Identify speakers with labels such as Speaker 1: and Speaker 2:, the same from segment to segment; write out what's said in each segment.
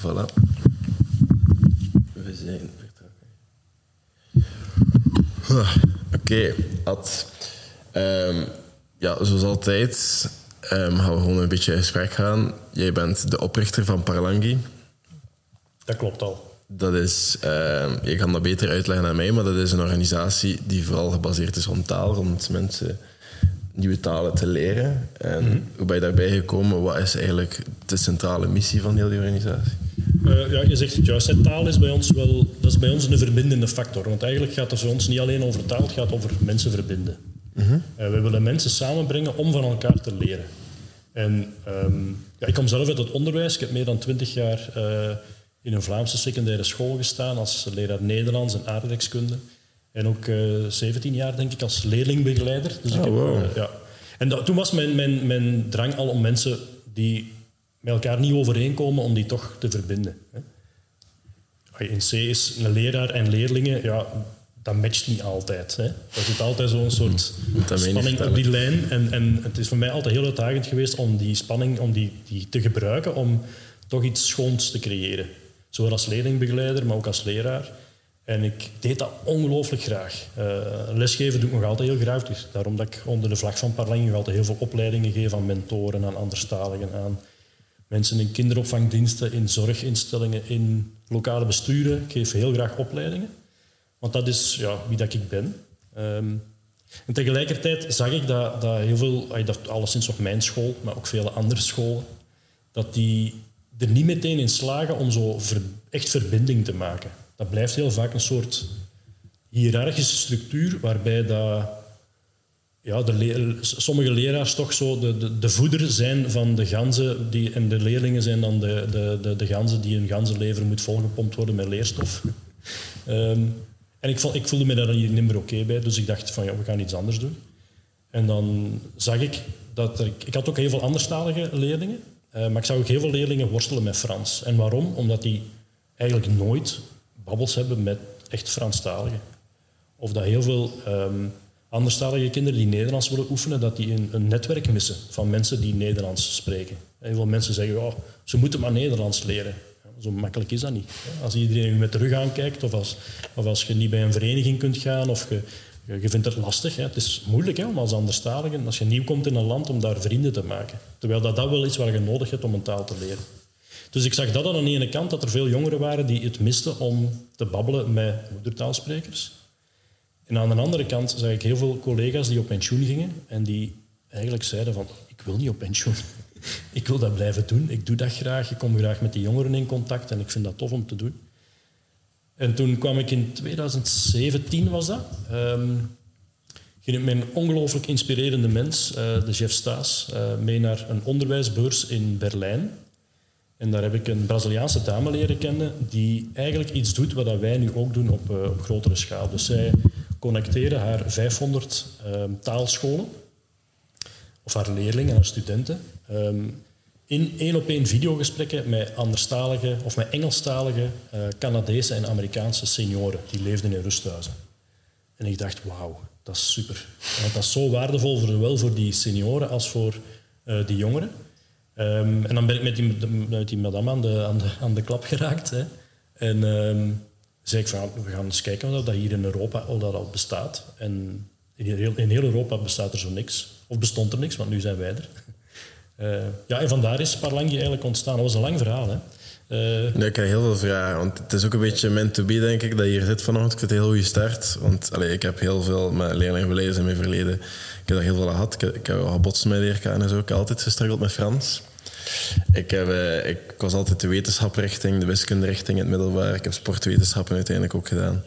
Speaker 1: Voilà. We zijn vertrokken. Ah, Oké, Ad. Ehm, ja, zoals altijd ehm, gaan we gewoon een beetje in gesprek gaan. Jij bent de oprichter van Parlangi.
Speaker 2: Dat klopt al.
Speaker 1: Dat is, ehm, je kan dat beter uitleggen aan mij, maar dat is een organisatie die vooral gebaseerd is rond taal, rond mensen nieuwe talen te leren. En hoe ben je daarbij gekomen? Wat is eigenlijk de centrale missie van heel die organisatie?
Speaker 2: Eh, ja, je zegt het juist, hè, taal is bij ons wel dat is bij ons een verbindende factor. Want eigenlijk gaat het voor ons niet alleen over taal, het gaat over mensen verbinden. Eh, we willen mensen samenbrengen om van elkaar te leren. En ehm, ja, ik kom zelf uit het onderwijs. Ik heb meer dan twintig jaar eh, in een Vlaamse secundaire school gestaan als leraar Nederlands en aardrijkskunde. En ook eh 17 jaar, denk ik, als leerlingbegeleider. Dus ik
Speaker 1: Oh,
Speaker 2: heb,
Speaker 1: wow.
Speaker 2: eh, ja. En dat- toen was mijn, mijn, mijn drang al om mensen die met elkaar niet overeenkomen, om die toch te verbinden. Hè. In C is een leraar en leerlingen, ja, dat matcht niet altijd. Hè. Er zit altijd zo'n soort spanning op die lijn. En, en het is voor mij altijd heel uitdagend geweest om die spanning om die, die te gebruiken om toch iets schoons te creëren. Zowel als leerlingbegeleider, maar ook als leraar. En ik deed dat ongelooflijk graag. Eh, lesgeven doe ik nog altijd heel graag. Dus daarom dat ik onder de vlag van Parlang nog altijd heel veel opleidingen geef aan mentoren, aan anderstaligen, aan mensen in kinderopvangdiensten, in zorginstellingen, in lokale besturen. Ik geef heel graag opleidingen. Want dat is ja, wie dat ik ben. Ehm, en tegelijkertijd zag ik dat, dat heel veel, dat alleszins op mijn school, maar ook vele andere scholen, dat die er niet meteen in slagen om zo echt verbinding te maken. Dat blijft heel vaak een soort hiërarchische structuur waarbij dat, ja, de sommige leraars toch zo de, de, de voeder zijn van de ganzen die, en de leerlingen zijn dan de, de, de, de ganzen die hun ganzenlever moet volgepompt worden met leerstof. Ehm, en ik, ik voelde me daar niet meer oké bij, dus ik dacht van ja, we gaan iets anders doen. En dan zag ik dat er... Ik, ik had ook heel veel anderstalige leerlingen, eh, maar ik zag ook heel veel leerlingen worstelen met Frans. En waarom? Omdat die eigenlijk nooit babbels hebben met echt Franstaligen. Of dat heel veel ehm anderstalige kinderen die Nederlands willen oefenen, dat die een, een netwerk missen van mensen die Nederlands spreken. Heel veel mensen zeggen, ja, ze moeten maar Nederlands leren. Zo makkelijk is dat niet. Als iedereen je met de rug aankijkt, of als, of als je niet bij een vereniging kunt gaan, of je, je, vindt het lastig. Hè. Het is moeilijk hè, om als anderstalige, als je nieuw komt in een land, om daar vrienden te maken. Terwijl dat, dat wel is waar je nodig hebt om een taal te leren. Dus ik zag dat aan de ene kant, dat er veel jongeren waren die het misten om te babbelen met moedertaalsprekers. En aan de andere kant zag ik heel veel collega's die op pensioen gingen en die eigenlijk zeiden van, ik wil niet op pensioen. ik wil dat blijven doen, ik doe dat graag, ik kom graag met die jongeren in contact en ik vind dat tof om te doen. En toen kwam ik in 2017, was dat, ehm, ging met een ongelooflijk inspirerende mens, eh, de chef Staes, eh, mee naar een onderwijsbeurs in Berlijn. En daar heb ik een Braziliaanse dame leren kennen die eigenlijk iets doet wat wij nu ook doen op, eh, op grotere schaal. Dus zij connecteren haar 500 ehm, taalscholen, of haar leerlingen, haar studenten, ehm, in één op één videogesprekken met anderstalige of met Engelstalige eh, Canadese en Amerikaanse senioren die leefden in rusthuizen. En ik dacht, wauw, dat is super. Dat is zo waardevol, zowel voor die senioren als voor eh, die jongeren. Ehm, en dan ben ik met die, met die madame aan de, aan de, aan de klap geraakt. Hè. En ehm, zei ik van, we gaan eens kijken of dat hier in Europa al dat al bestaat. En in heel, in heel Europa bestaat er zo niks. Of bestond er niks, want nu zijn wij er. Eh, ja, en vandaar is Parlangi eigenlijk ontstaan. Dat was een lang verhaal, hè.
Speaker 1: Nee, ik heb heel veel vragen. Want het is ook een beetje meant to be, denk ik, dat je hier zit vanochtend. Ik een heel goede start. Want allee, ik heb heel veel met leerlingen gelezen in mijn verleden. Ik heb daar heel veel gehad. Ik heb, heb wel gebotst met leerkrachten en zo. Ik heb altijd gestruggeld met Frans. Ik, heb, eh, ik was altijd de wetenschaprichting, de wiskunderichting in het middelbaar. Ik heb sportwetenschappen uiteindelijk ook gedaan.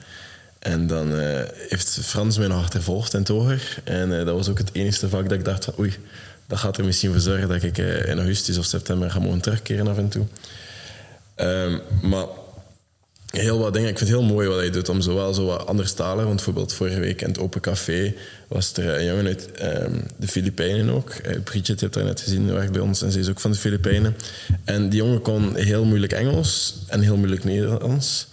Speaker 1: En dan eh, heeft Frans mijn hart gevolgd in het hoger. En dat was ook het enige vak dat ik dacht van oei, dat gaat er misschien voor zorgen dat ik in augustus of september ga mogen terugkeren af en toe. Ehm, maar heel wat dingen. Ik vind het heel mooi wat je doet om zowel zo wat anders talen. Want bijvoorbeeld vorige week in het Open Café was er een jongen uit ehm, de Filipijnen ook. Eh, Bridget heeft daar net gezien, die werkt bij ons en ze is ook van de Filipijnen. En die jongen kon heel moeilijk Engels en heel moeilijk Nederlands.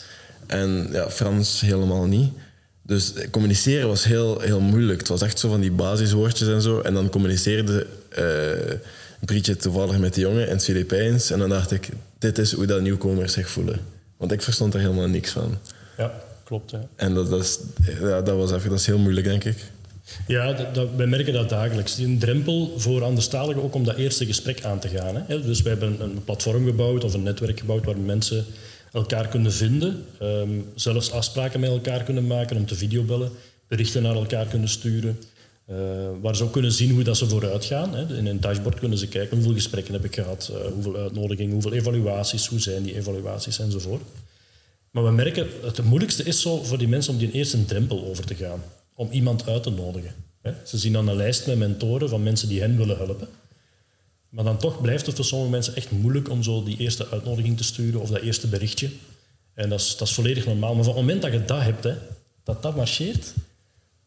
Speaker 1: En ja, Frans helemaal niet. Dus communiceren was heel, heel moeilijk. Het was echt zo van die basiswoordjes en zo. En dan communiceerde Bridget toevallig met die jongen en het Filipijns. En dan dacht ik, dit is hoe dat nieuwkomers zich voelen. Want ik verstond er helemaal niks van.
Speaker 2: Ja, klopt. Hè.
Speaker 1: En dat, dat, is, ja, dat was even, dat is heel moeilijk, denk ik.
Speaker 2: Ja, dat, dat, wij merken dat dagelijks. Een drempel voor anderstaligen ook om dat eerste gesprek aan te gaan. Hè. Dus wij hebben een platform gebouwd of een netwerk gebouwd waar mensen elkaar kunnen vinden, ehm, zelfs afspraken met elkaar kunnen maken om te videobellen, berichten naar elkaar kunnen sturen, uh, waar ze ook kunnen zien hoe dat ze vooruit gaan. Hè. In een dashboard kunnen ze kijken hoeveel gesprekken heb ik gehad, uh, hoeveel uitnodigingen, hoeveel evaluaties, hoe zijn die evaluaties enzovoort. Maar we merken, het moeilijkste is zo voor die mensen om die eerst een drempel over te gaan om iemand uit te nodigen. Ze zien dan een lijst met mentoren van mensen die hen willen helpen. Maar dan toch blijft het voor sommige mensen echt moeilijk om zo die eerste uitnodiging te sturen of dat eerste berichtje. En dat is, dat is volledig normaal. Maar van het moment dat je dat hebt, hè, dat dat marcheert,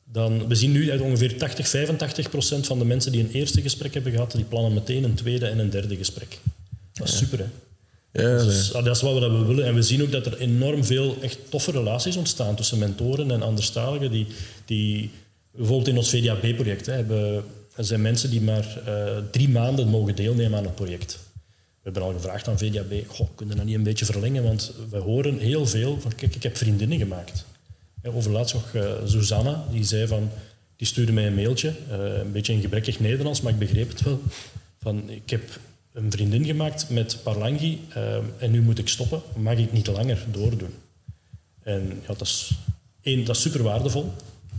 Speaker 2: dan... We zien nu dat ongeveer 80, 85 procent van de mensen die een eerste gesprek hebben gehad, die plannen meteen een tweede en een derde gesprek. Dat is super, hè?
Speaker 1: Ja,
Speaker 2: dus, dat is wat we, dat we willen. En we zien ook dat er enorm veel echt toffe relaties ontstaan tussen mentoren en anderstaligen. Die, die bijvoorbeeld in ons VDAB-project hebben er zijn mensen die maar uh, drie maanden mogen deelnemen aan het project. We hebben al gevraagd aan VDAB, goh, kunnen we dat niet een beetje verlengen? Want we horen heel veel van, kijk, ik heb vriendinnen gemaakt. Over laatst nog uh, Susanna, die zei van, die stuurde mij een mailtje, uh, een beetje in gebrekkig Nederlands, maar ik begreep het wel. Van, ik heb een vriendin gemaakt met Parlangi uh, en nu moet ik stoppen, mag ik niet langer doordoen. En ja, dat is, één, dat is super waardevol.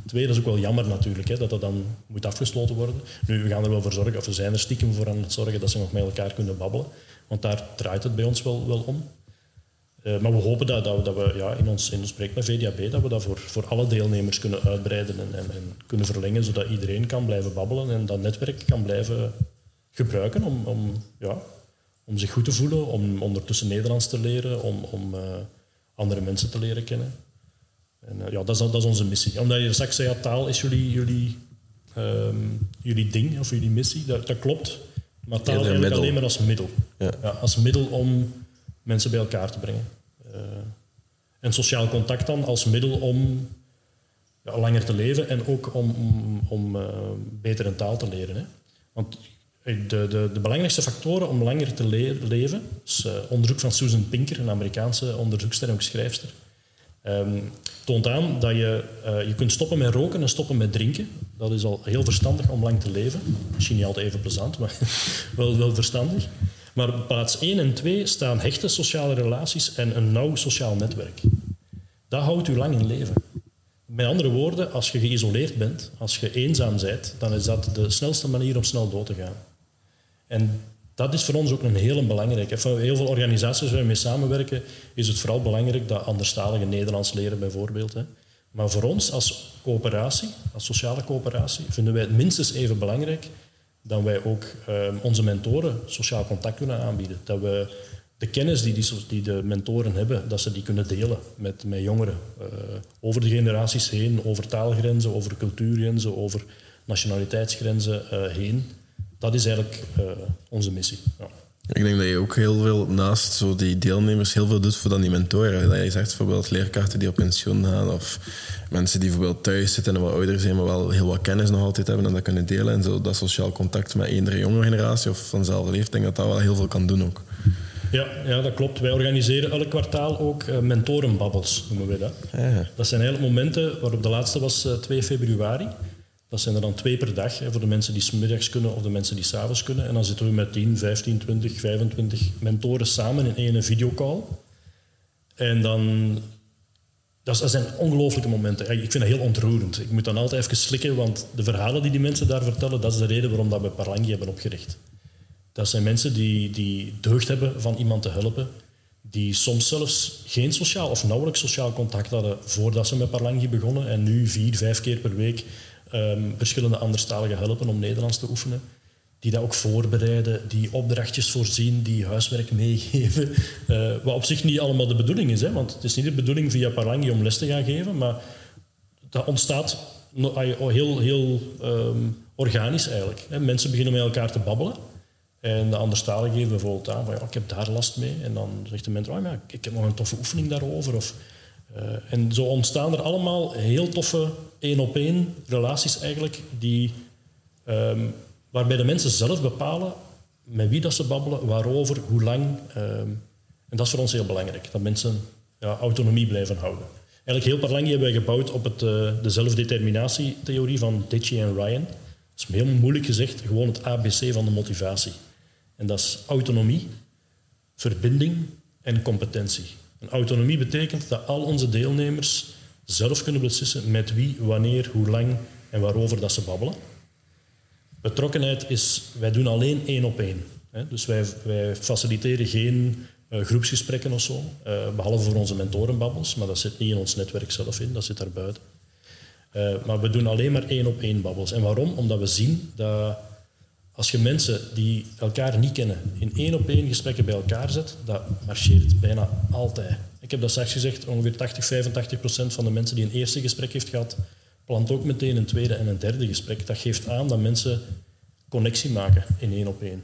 Speaker 2: Twee, dat is ook wel jammer natuurlijk, hè, dat dat dan moet afgesloten worden. Nu, we gaan er wel voor zorgen, of we zijn er stiekem voor aan het zorgen dat ze nog met elkaar kunnen babbelen. Want daar draait het bij ons wel, wel om. Uh, maar we hopen dat, dat we, dat we ja, in, ons, in ons project met VDAB dat we dat voor, voor alle deelnemers kunnen uitbreiden en, en, en, kunnen verlengen, zodat iedereen kan blijven babbelen en dat netwerk kan blijven gebruiken om, om, ja, om zich goed te voelen, om ondertussen Nederlands te leren, om, om uh, andere mensen te leren kennen. En uh, ja, dat is, dat is onze missie. Omdat je straks zei, ja, taal is jullie, jullie, um, jullie ding of jullie missie. Dat, dat klopt. Maar taal eigenlijk alleen maar als middel. Ja. ja. als middel om mensen bij elkaar te brengen. Uh, en sociaal contact dan als middel om ja, langer te leven en ook om, om, om uh, beter een taal te leren. Hè. Want de, de, de, belangrijkste factoren om langer te le leven, is onderzoek van Susan Pinker, een Amerikaanse onderzoekster en ook schrijfster, Um, toont aan dat je, je kunt stoppen met roken en stoppen met drinken. Dat is al heel verstandig om lang te leven. Misschien niet altijd even plezant, maar wel, wel verstandig. Maar op plaats 1 en 2 staan hechte sociale relaties en een nauw sociaal netwerk. Dat houdt u lang in leven. Met andere woorden, als je geïsoleerd bent, als je eenzaam bent, dan is dat de snelste manier om snel dood te gaan. En dat is voor ons ook een hele belangrijke. Voor heel veel organisaties waar we mee samenwerken, is het vooral belangrijk dat anderstaligen Nederlands leren, bijvoorbeeld. Maar voor ons als coöperatie, als sociale coöperatie, vinden wij het minstens even belangrijk dat wij ook um, onze mentoren sociaal contact kunnen aanbieden. Dat we de kennis die, die, die, de mentoren hebben, dat ze die kunnen delen met, met jongeren. Uh, over de generaties heen, over taalgrenzen, over cultuurgrenzen, over nationaliteitsgrenzen uh, heen dat is eigenlijk uh, onze missie. Ja.
Speaker 1: Ik denk dat je ook heel veel naast zo die deelnemers heel veel doet voor dan die mentoren. Dat je zegt bijvoorbeeld leerkrachten die op pensioen gaan of mensen die bijvoorbeeld thuis zitten en wat ouder zijn, maar wel heel wat kennis nog altijd hebben en dat kunnen delen. En zo dat sociaal contact met eendere jonge generatie of van dezelfde leeftijd, denk dat dat wel heel veel kan doen ook.
Speaker 2: Ja, ja, dat klopt. Wij organiseren elk kwartaal ook uh, mentorenbabbels, noemen we dat. Ja. Dat zijn eigenlijk momenten, waarop de laatste was uh, 2 februari. Dat zijn er dan twee per dag, hè, voor de mensen die smiddags kunnen of de mensen die s'avonds kunnen. En dan zitten we met 10, 15, 20, 25 mentoren samen in één videocall. En dan... Dat, zijn ongelooflijke momenten. Ik vind dat heel ontroerend. Ik moet dan altijd even slikken, want de verhalen die die mensen daar vertellen, dat is de reden waarom dat we Parlangi hebben opgericht. Dat zijn mensen die, die deugd hebben van iemand te helpen, die soms zelfs geen sociaal of nauwelijks sociaal contact hadden voordat ze met Parlangi begonnen en nu vier, vijf keer per week um, verschillende anderstaligen helpen om Nederlands te oefenen. Die dat ook voorbereiden, die opdrachtjes voorzien, die huiswerk meegeven. Uh, wat op zich niet allemaal de bedoeling is. Hè? Want het is niet de bedoeling via Parangi om les te gaan geven, maar dat ontstaat heel, heel um, organisch eigenlijk. Mensen beginnen met elkaar te babbelen. En de anderstaligen geven bijvoorbeeld aan van ja, ik heb daar last mee. En dan zegt de mentor, oh, ja, ik heb nog een toffe oefening daarover. Of en zo ontstaan er allemaal heel toffe één-op-één relaties eigenlijk, die, um, waarbij de mensen zelf bepalen met wie dat ze babbelen, waarover, hoe lang. ehm, en dat is voor ons heel belangrijk, dat mensen ja, autonomie blijven houden. Eigenlijk heel Parlangi hebben wij gebouwd op het, eh, de zelfdeterminatietheorie van Ditchy en Ryan. Dat is heel moeilijk gezegd, gewoon het ABC van de motivatie. En dat is autonomie, verbinding en competentie. En autonomie betekent dat al onze deelnemers zelf kunnen beslissen met wie, wanneer, hoe lang en waarover dat ze babbelen. Betrokkenheid is, wij doen alleen één op één. Dus wij, wij faciliteren geen eh, groepsgesprekken of zo, eh, behalve voor onze mentorenbabbels, maar dat zit niet in ons netwerk zelf in, dat zit daar buiten. Eh, maar we doen alleen maar één op één babbels. En waarom? Omdat we zien dat als je mensen die elkaar niet kennen in één op één gesprekken bij elkaar zet, dat marcheert bijna altijd. Ik heb dat straks gezegd, ongeveer 80, 85 procent van de mensen die een eerste gesprek heeft gehad, plant ook meteen een tweede en een derde gesprek. Dat geeft aan dat mensen connectie maken in één op één.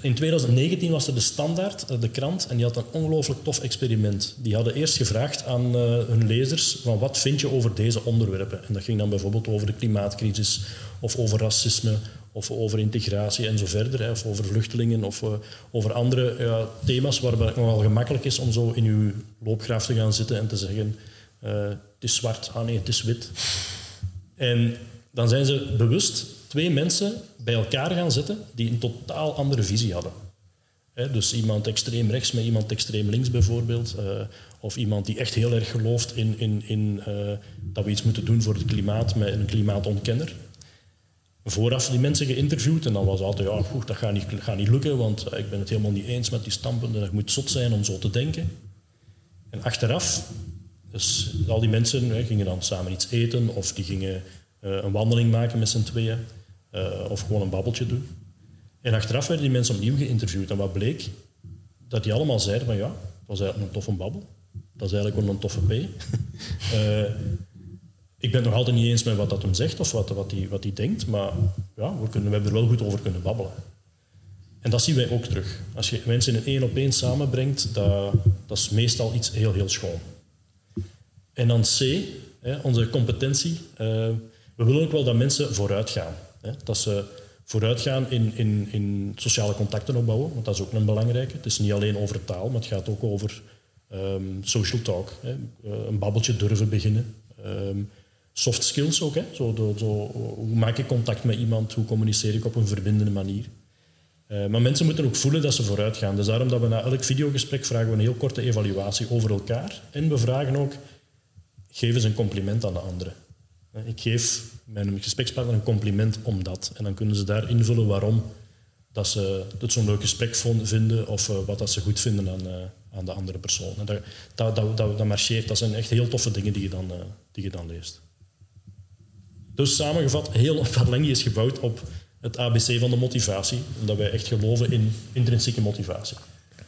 Speaker 2: In 2019 was er de Standaard, eh, de krant, en die had een ongelooflijk tof experiment. Die hadden eerst gevraagd aan eh, hun lezers van wat vind je over deze onderwerpen. En dat ging dan bijvoorbeeld over de klimaatcrisis, of over racisme, of over integratie en zo verder, of over vluchtelingen, of eh, over andere ja, thema's waarbij het nogal gemakkelijk is om zo in uw loopgraaf te gaan zitten en te zeggen eh, het is zwart, ah nee, het is wit. En dan zijn ze bewust twee mensen bij elkaar gaan zetten die een totaal andere visie hadden. Dus iemand extreem rechts met iemand extreem links bijvoorbeeld. eh, of iemand die echt heel erg gelooft in, in, in dat we iets moeten doen voor het klimaat met een klimaatontkenner. Vooraf die mensen geïnterviewd en dan was altijd, ja, goed, dat gaat niet, gaat niet lukken, want eh, ik ben het helemaal niet eens met die standpunten. Dat moet zot zijn om zo te denken. En achteraf, dus al die mensen hè, gingen dan samen iets eten of die gingen eh, een wandeling maken met z'n tweeën eh, of gewoon een babbeltje doen. En achteraf werden die mensen opnieuw geïnterviewd en wat bleek? Dat die allemaal zeiden van ja, dat was eigenlijk een toffe babbel. Dat is eigenlijk wel een toffe P. ik ben nog altijd niet eens met wat dat hem zegt of wat hij wat die, wat die denkt, maar ja, we, kunnen, we hebben er wel goed over kunnen babbelen. En dat zien wij ook terug. Als je mensen in één op één samenbrengt, dat, dat is meestal iets heel, heel schoon. En dan C, hè, onze competentie. Eh, we willen ook wel dat mensen vooruit gaan. Hè, dat ze vooruit gaan in, in, in sociale contacten opbouwen, want dat is ook een belangrijke. Het is niet alleen over taal, maar het gaat ook over ehm, social talk. Hè, eh, een babbeltje durven beginnen. Ehm, soft skills ook. Hè, zo, hoe maak ik contact met iemand? Hoe communiceer ik op een verbindende manier? Eh, maar mensen moeten ook voelen dat ze vooruit gaan. Dus daarom dat we na elk videogesprek vragen we een heel korte evaluatie over elkaar. En we vragen ook, geef eens een compliment aan de andere. Eh, Ik geef mijn gesprekspartner een compliment om dat. En dan kunnen ze daar invullen waarom dat ze het zo'n leuk gesprek vinden of eh, wat dat ze goed vinden aan, aan de andere persoon. En dat, dat, dat, dat, marcheert. Dat zijn echt heel toffe dingen die je dan, die je dan leest. Dus samengevat, heel Parlengi is gebouwd op het ABC van de motivatie. Omdat wij echt geloven in intrinsieke motivatie.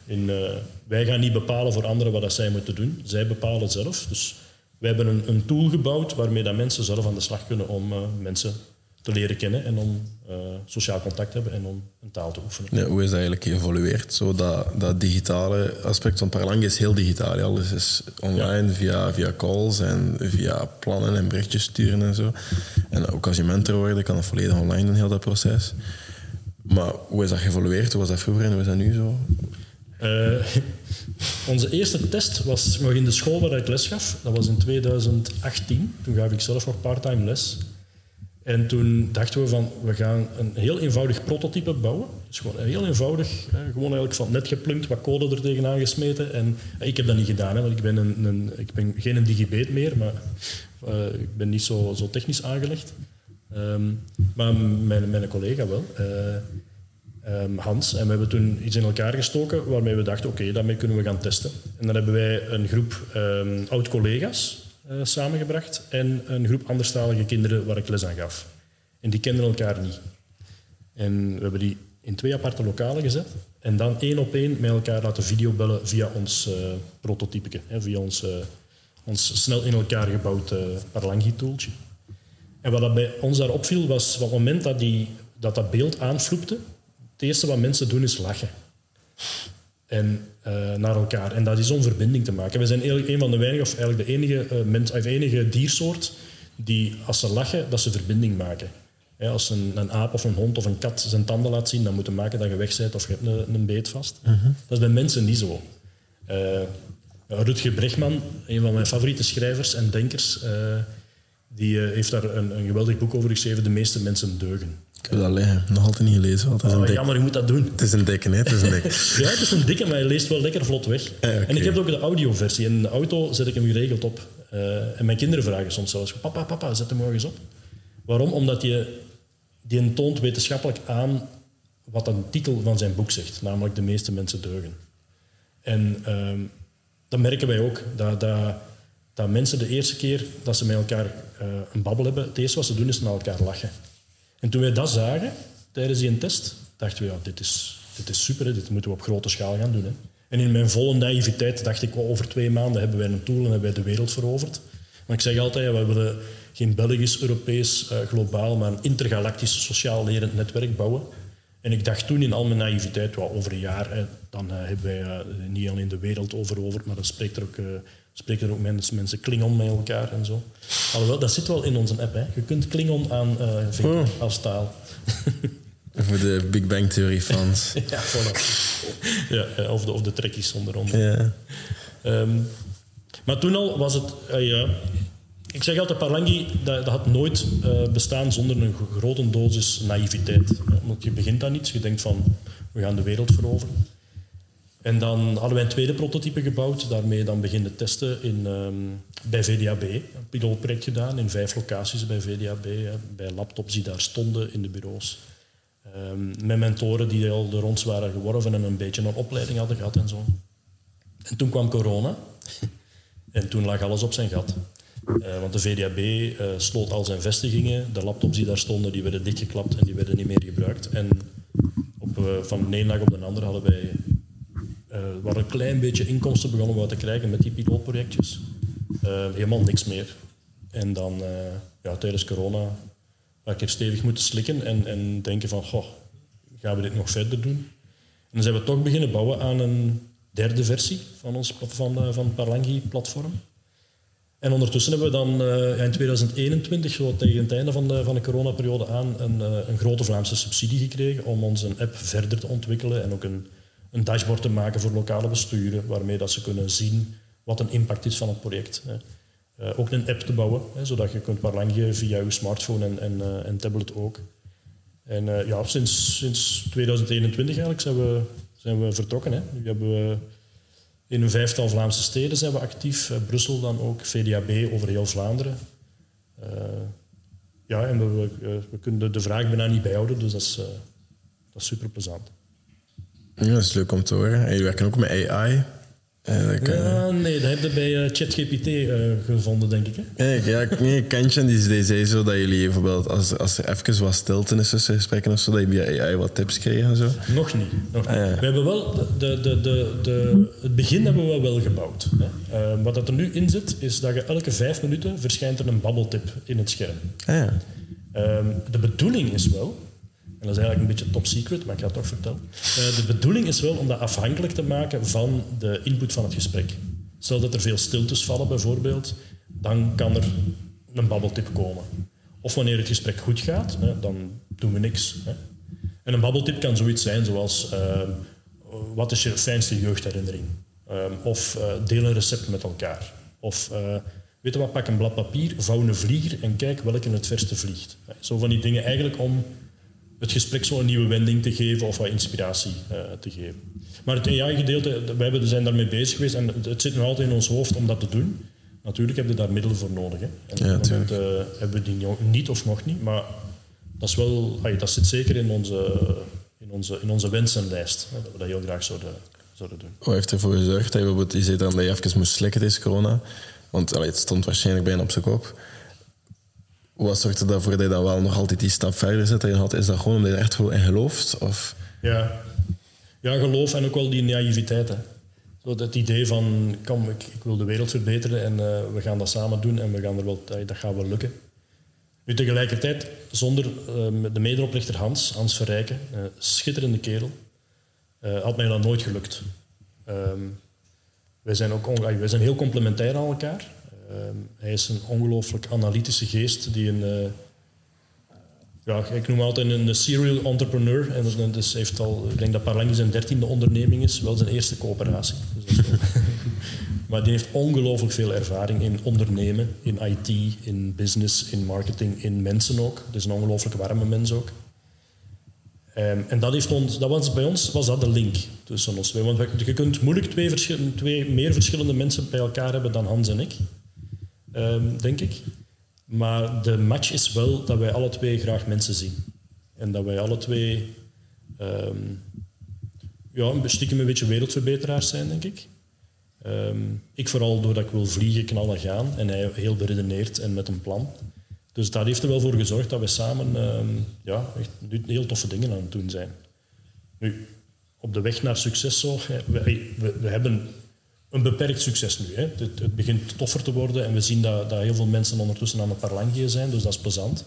Speaker 2: In, eh, wij gaan niet bepalen voor anderen wat dat zij moeten doen. Zij bepalen zelf. Dus wij hebben een, een tool gebouwd waarmee dat mensen zelf aan de slag kunnen om eh, mensen te leren kennen en om eh, sociaal contact te hebben en om een taal te oefenen.
Speaker 1: Ja, hoe is dat eigenlijk geëvolueerd? Zo dat, dat digitale aspect van Parlang is heel digitaal. Alles is online via, via calls en via plannen en berichtjes sturen en zo. En ook als je mentor wordt, kan dat volledig online doen, heel dat proces. Maar hoe is dat geëvolueerd? Hoe was dat vroeger en hoe is dat nu zo?
Speaker 2: Eh, onze eerste test was nog in de school waar ik les gaf. Dat was in 2018. Toen gaf ik zelf nog parttime les. En toen dachten we van, we gaan een heel eenvoudig prototype bouwen. Dus gewoon heel eenvoudig, gewoon eigenlijk van net geplunkt, wat code er tegenaan gesmeten. En eh, ik heb dat niet gedaan, hè, want ik ben, een, ik ben geen een digibeet meer, maar eh, ik ben niet zo, zo technisch aangelegd. Ehm, maar mijn, mijn collega wel. eh, ehm, Hans. En we hebben toen iets in elkaar gestoken waarmee we dachten, oké, daarmee kunnen we gaan testen. En dan hebben wij een groep ehm, oud-collega's eh, samengebracht en een groep anderstalige kinderen waar ik les aan gaf. En die kenden elkaar niet. En we hebben die in twee aparte lokalen gezet en dan één op één met elkaar laten videobellen via ons uh, prototypeke, hè, via ons, uh, ons snel in elkaar gebouwd Parlangi-tooltje. En wat dat bij ons daar opviel was, op het moment dat die, dat, dat beeld aanvloepte, het eerste wat mensen doen is lachen. En uh, naar elkaar. En dat is om verbinding te maken. We zijn eigenlijk een van de weinige, of eigenlijk de enige, uh, mens, of enige diersoort die als ze lachen, dat ze verbinding maken. Als een, een aap of een hond of een kat zijn tanden laat zien, dan moet je maken dat je weg bent of je hebt een, een beet vast. Dat is bij mensen niet zo. Eh, Rutger Bregman, een van mijn favoriete schrijvers en denkers, eh, die eh, heeft daar een, een geweldig boek over geschreven, De meeste mensen deugen.
Speaker 1: Ik heb dat liggen. Nog altijd niet gelezen. want Het is een,
Speaker 2: Oh,
Speaker 1: dik,
Speaker 2: jammer, je moet dat doen.
Speaker 1: het is een dikke, hè? Het is een dik.
Speaker 2: Ja, het is een dikke, maar hij leest wel lekker vlot weg.
Speaker 1: Ja.
Speaker 2: En ik heb ook de audioversie. In de auto zet ik hem geregeld op. Eh, en mijn kinderen vragen soms zelfs, papa, papa, zet hem morgens op. Waarom? Omdat je, die toont wetenschappelijk aan wat een titel van zijn boek zegt. Namelijk de meeste mensen deugen. En ehm, dat merken wij ook. Dat, dat, dat mensen de eerste keer dat ze met elkaar eh, een babbel hebben, het eerste wat ze doen is naar elkaar lachen. En toen wij dat zagen tijdens die test, dachten we, ja, dit is, dit is super, hè, dit moeten we op grote schaal gaan doen. Hè. En in mijn volle naïviteit dacht ik, well, over twee maanden hebben wij een tool en hebben wij de wereld veroverd. Maar ik zeg altijd, we willen geen Belgisch, Europees, eh, globaal, maar een intergalactisch sociaal lerend netwerk bouwen. En ik dacht toen in al mijn naïviteit, well, over een jaar, hè, dan eh, hebben wij niet alleen de wereld overoverd, maar dan spreekt er ook, spreken er ook mensen, mensen Klingon met elkaar en zo. Alhoewel, dat zit wel in onze app. Hè. Je kunt Klingon aan vinken
Speaker 1: Oh.
Speaker 2: als taal.
Speaker 1: Voor de Big Bang Theory fans.
Speaker 2: Ja, voilà. ja, of, de, of de trekkies onder andere.
Speaker 1: Ja.
Speaker 2: Ehm, maar toen al was het... eh, ja, ik zeg altijd, Palangi dat, dat had nooit eh, bestaan zonder een grote dosis naïviteit. Want je begint aan iets, je denkt van, we gaan de wereld veroveren. En dan hadden wij een tweede prototype gebouwd, daarmee dan beginnen testen in, ehm, bij VDAB. Een pilootproject gedaan in vijf locaties bij VDAB, bij laptops die daar stonden in de bureaus. Ehm, met mentoren die al door ons waren geworven en een beetje een opleiding hadden gehad en zo. En toen kwam corona. En toen lag alles op zijn gat. Eh, want de VDAB eh, sloot al zijn vestigingen. De laptops die daar stonden, die werden dichtgeklapt en die werden niet meer gebruikt. En op, eh, van de ene dag op de andere hadden wij eh waar een klein beetje inkomsten begonnen we te krijgen met die pilootprojectjes. Eh, helemaal niks meer. En dan eh, ja, tijdens corona heb ik er stevig moeten slikken en, en denken van, goh, gaan we dit nog verder doen? En dan zijn we toch beginnen bouwen aan een derde versie van ons van, van het Palangi-platform. En ondertussen hebben we dan ja, in 2021, zo tegen het einde van de, van de coronaperiode aan, een, een grote Vlaamse subsidie gekregen om onze app verder te ontwikkelen en ook een, een dashboard te maken voor lokale besturen, waarmee dat ze kunnen zien wat een impact is van het project. Eh, ook een app te bouwen, hè, zodat je kunt Palangi via je smartphone en, en, eh, en tablet ook. En eh, ja, sinds, sinds 2021 eigenlijk zijn we, zijn we vertrokken. Hè. Nu hebben we in een vijftal Vlaamse steden zijn we actief. Brussel dan ook, VDAB over heel Vlaanderen. Ja, en we, we, kunnen de, vraag bijna niet bijhouden, dus dat is, dat is super plezant.
Speaker 1: Ja, dat is leuk om te horen. En jullie werken ook met AI.
Speaker 2: Ja, nee, dat heb je bij eh, ChatGPT eh, gevonden, denk ik. Hè?
Speaker 1: Ik- ja, nee, Kantje die, die zei zo dat jullie bijvoorbeeld, als, als er even wat stilte is tussen gesprekken of zo, dat je via AI wat tips kreeg en zo.
Speaker 2: Nog niet. Nog niet.
Speaker 1: Ah, ja.
Speaker 2: We hebben wel de, de, de, de, de- het begin hebben we wel gebouwd. Hè. Eh, wat dat er nu in zit, is dat je elke vijf minuten verschijnt er een babbeltip in het scherm.
Speaker 1: Ah, ja.
Speaker 2: Ehm, de bedoeling is wel, en dat is eigenlijk een beetje top secret, maar ik ga het toch vertellen. Eh, de bedoeling is wel om dat afhankelijk te maken van de input van het gesprek. Stel dat er veel stiltes vallen bijvoorbeeld, dan kan er een babbeltip komen. Of wanneer het gesprek goed gaat, hè, dan doen we niks. Hè. En een babbeltip kan zoiets zijn zoals ehm, wat is je fijnste jeugdherinnering? Ehm, of eh, deel een recept met elkaar. Of eh, weet wat, pak een blad papier, vouw een vlieger en kijk welke het verste vliegt. Zo van die dingen eigenlijk om het gesprek zo een nieuwe wending te geven of wat inspiratie eh, te geven. Maar het AI-gedeelte, wij hebben- zijn daarmee bezig geweest en het zit nog altijd in ons hoofd om dat te doen. Natuurlijk hebben we daar middelen voor nodig. Hè. En
Speaker 1: Ja,
Speaker 2: op het moment eh, hebben we die niet of nog niet, maar dat, is wel, dat zit zeker in onze, in onze, in onze wensenlijst. Hè, dat we dat heel graag zouden, zouden doen.
Speaker 1: Wat heeft ervoor gezorgd dat je bijvoorbeeld, je zei dan dat je even moest slikken deze corona, want allee, het stond waarschijnlijk bijna op zijn kop. Wat zorgt er dan voor dat je dan wel nog altijd die stap verder zet? Dat je had, is dat gewoon omdat je er echt in gelooft? Of?
Speaker 2: Ja. ja, geloof en ook wel die naïviteit. Hè. Zo dat idee van, kom, ik, ik wil de wereld verbeteren en eh, we gaan dat samen doen en we gaan er wel, dat dat gaat wel lukken. Nu tegelijkertijd, zonder eh, de mederoprichter Hans, Hans Verrijken, eh, schitterende kerel, eh, had mij dat nooit gelukt. Ehm, wij, zijn ook wij zijn heel complementair aan elkaar. Ehm, hij is een ongelooflijk analytische geest die een, eh, ja, ik noem altijd een serial entrepreneur. En dus heeft al, ik denk dat Parlangi zijn dertiende onderneming is, wel zijn eerste coöperatie. Dus maar die heeft ongelooflijk veel ervaring in ondernemen, in IT, in business, in marketing, in mensen ook. Dus een ongelooflijk warme mens ook. Ehm, en dat, heeft ons, dat was bij ons was dat de link tussen ons twee. Want je kunt moeilijk twee, twee meer verschillende mensen bij elkaar hebben dan Hans en ik, ehm, denk ik. Maar de match is wel dat wij alle twee graag mensen zien. En dat wij alle twee um, ja, stiekem een beetje wereldverbeteraars zijn, denk ik. ik vooral doordat ik wil vliegen, knallen, gaan. En hij heel beredeneerd en met een plan. Dus dat heeft er wel voor gezorgd dat we samen uh, ja, echt heel toffe dingen aan het doen zijn. Nu, op de weg naar succes zo, we, we hebben een beperkt succes nu. Hè. Het, het, begint toffer te worden en we zien dat, dat heel veel mensen ondertussen aan het parlangië zijn, dus dat is plezant.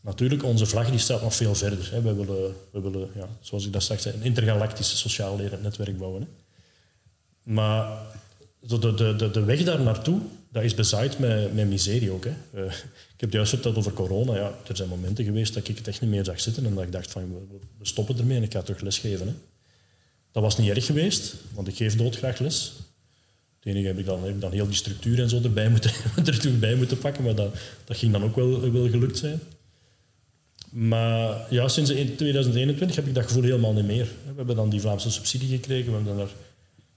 Speaker 2: Natuurlijk, onze vlag die staat nog veel verder. Hè. We willen, willen ja, zoals ik dat straks zei, een intergalactisch sociaal netwerk bouwen. Hè. Maar de, de, de, de weg daar naartoe, dat is bezaaid met, met miserie ook. Hè. Uh, ik heb juist verteld over corona. Ja, er zijn momenten geweest dat ik het echt niet meer zag zitten en dat ik dacht van we, we stoppen ermee en ik ga terug lesgeven. Hè. Dat was niet erg geweest, want ik geef doodgraag les. Het heb ik dan, heb ik dan heel die structuur en zo erbij moeten, erbij moeten pakken, maar dat, dat ging dan ook wel, wel gelukt zijn. Maar ja, sinds 2021 heb ik dat gevoel helemaal niet meer. We hebben dan die Vlaamse subsidie gekregen, we hebben daar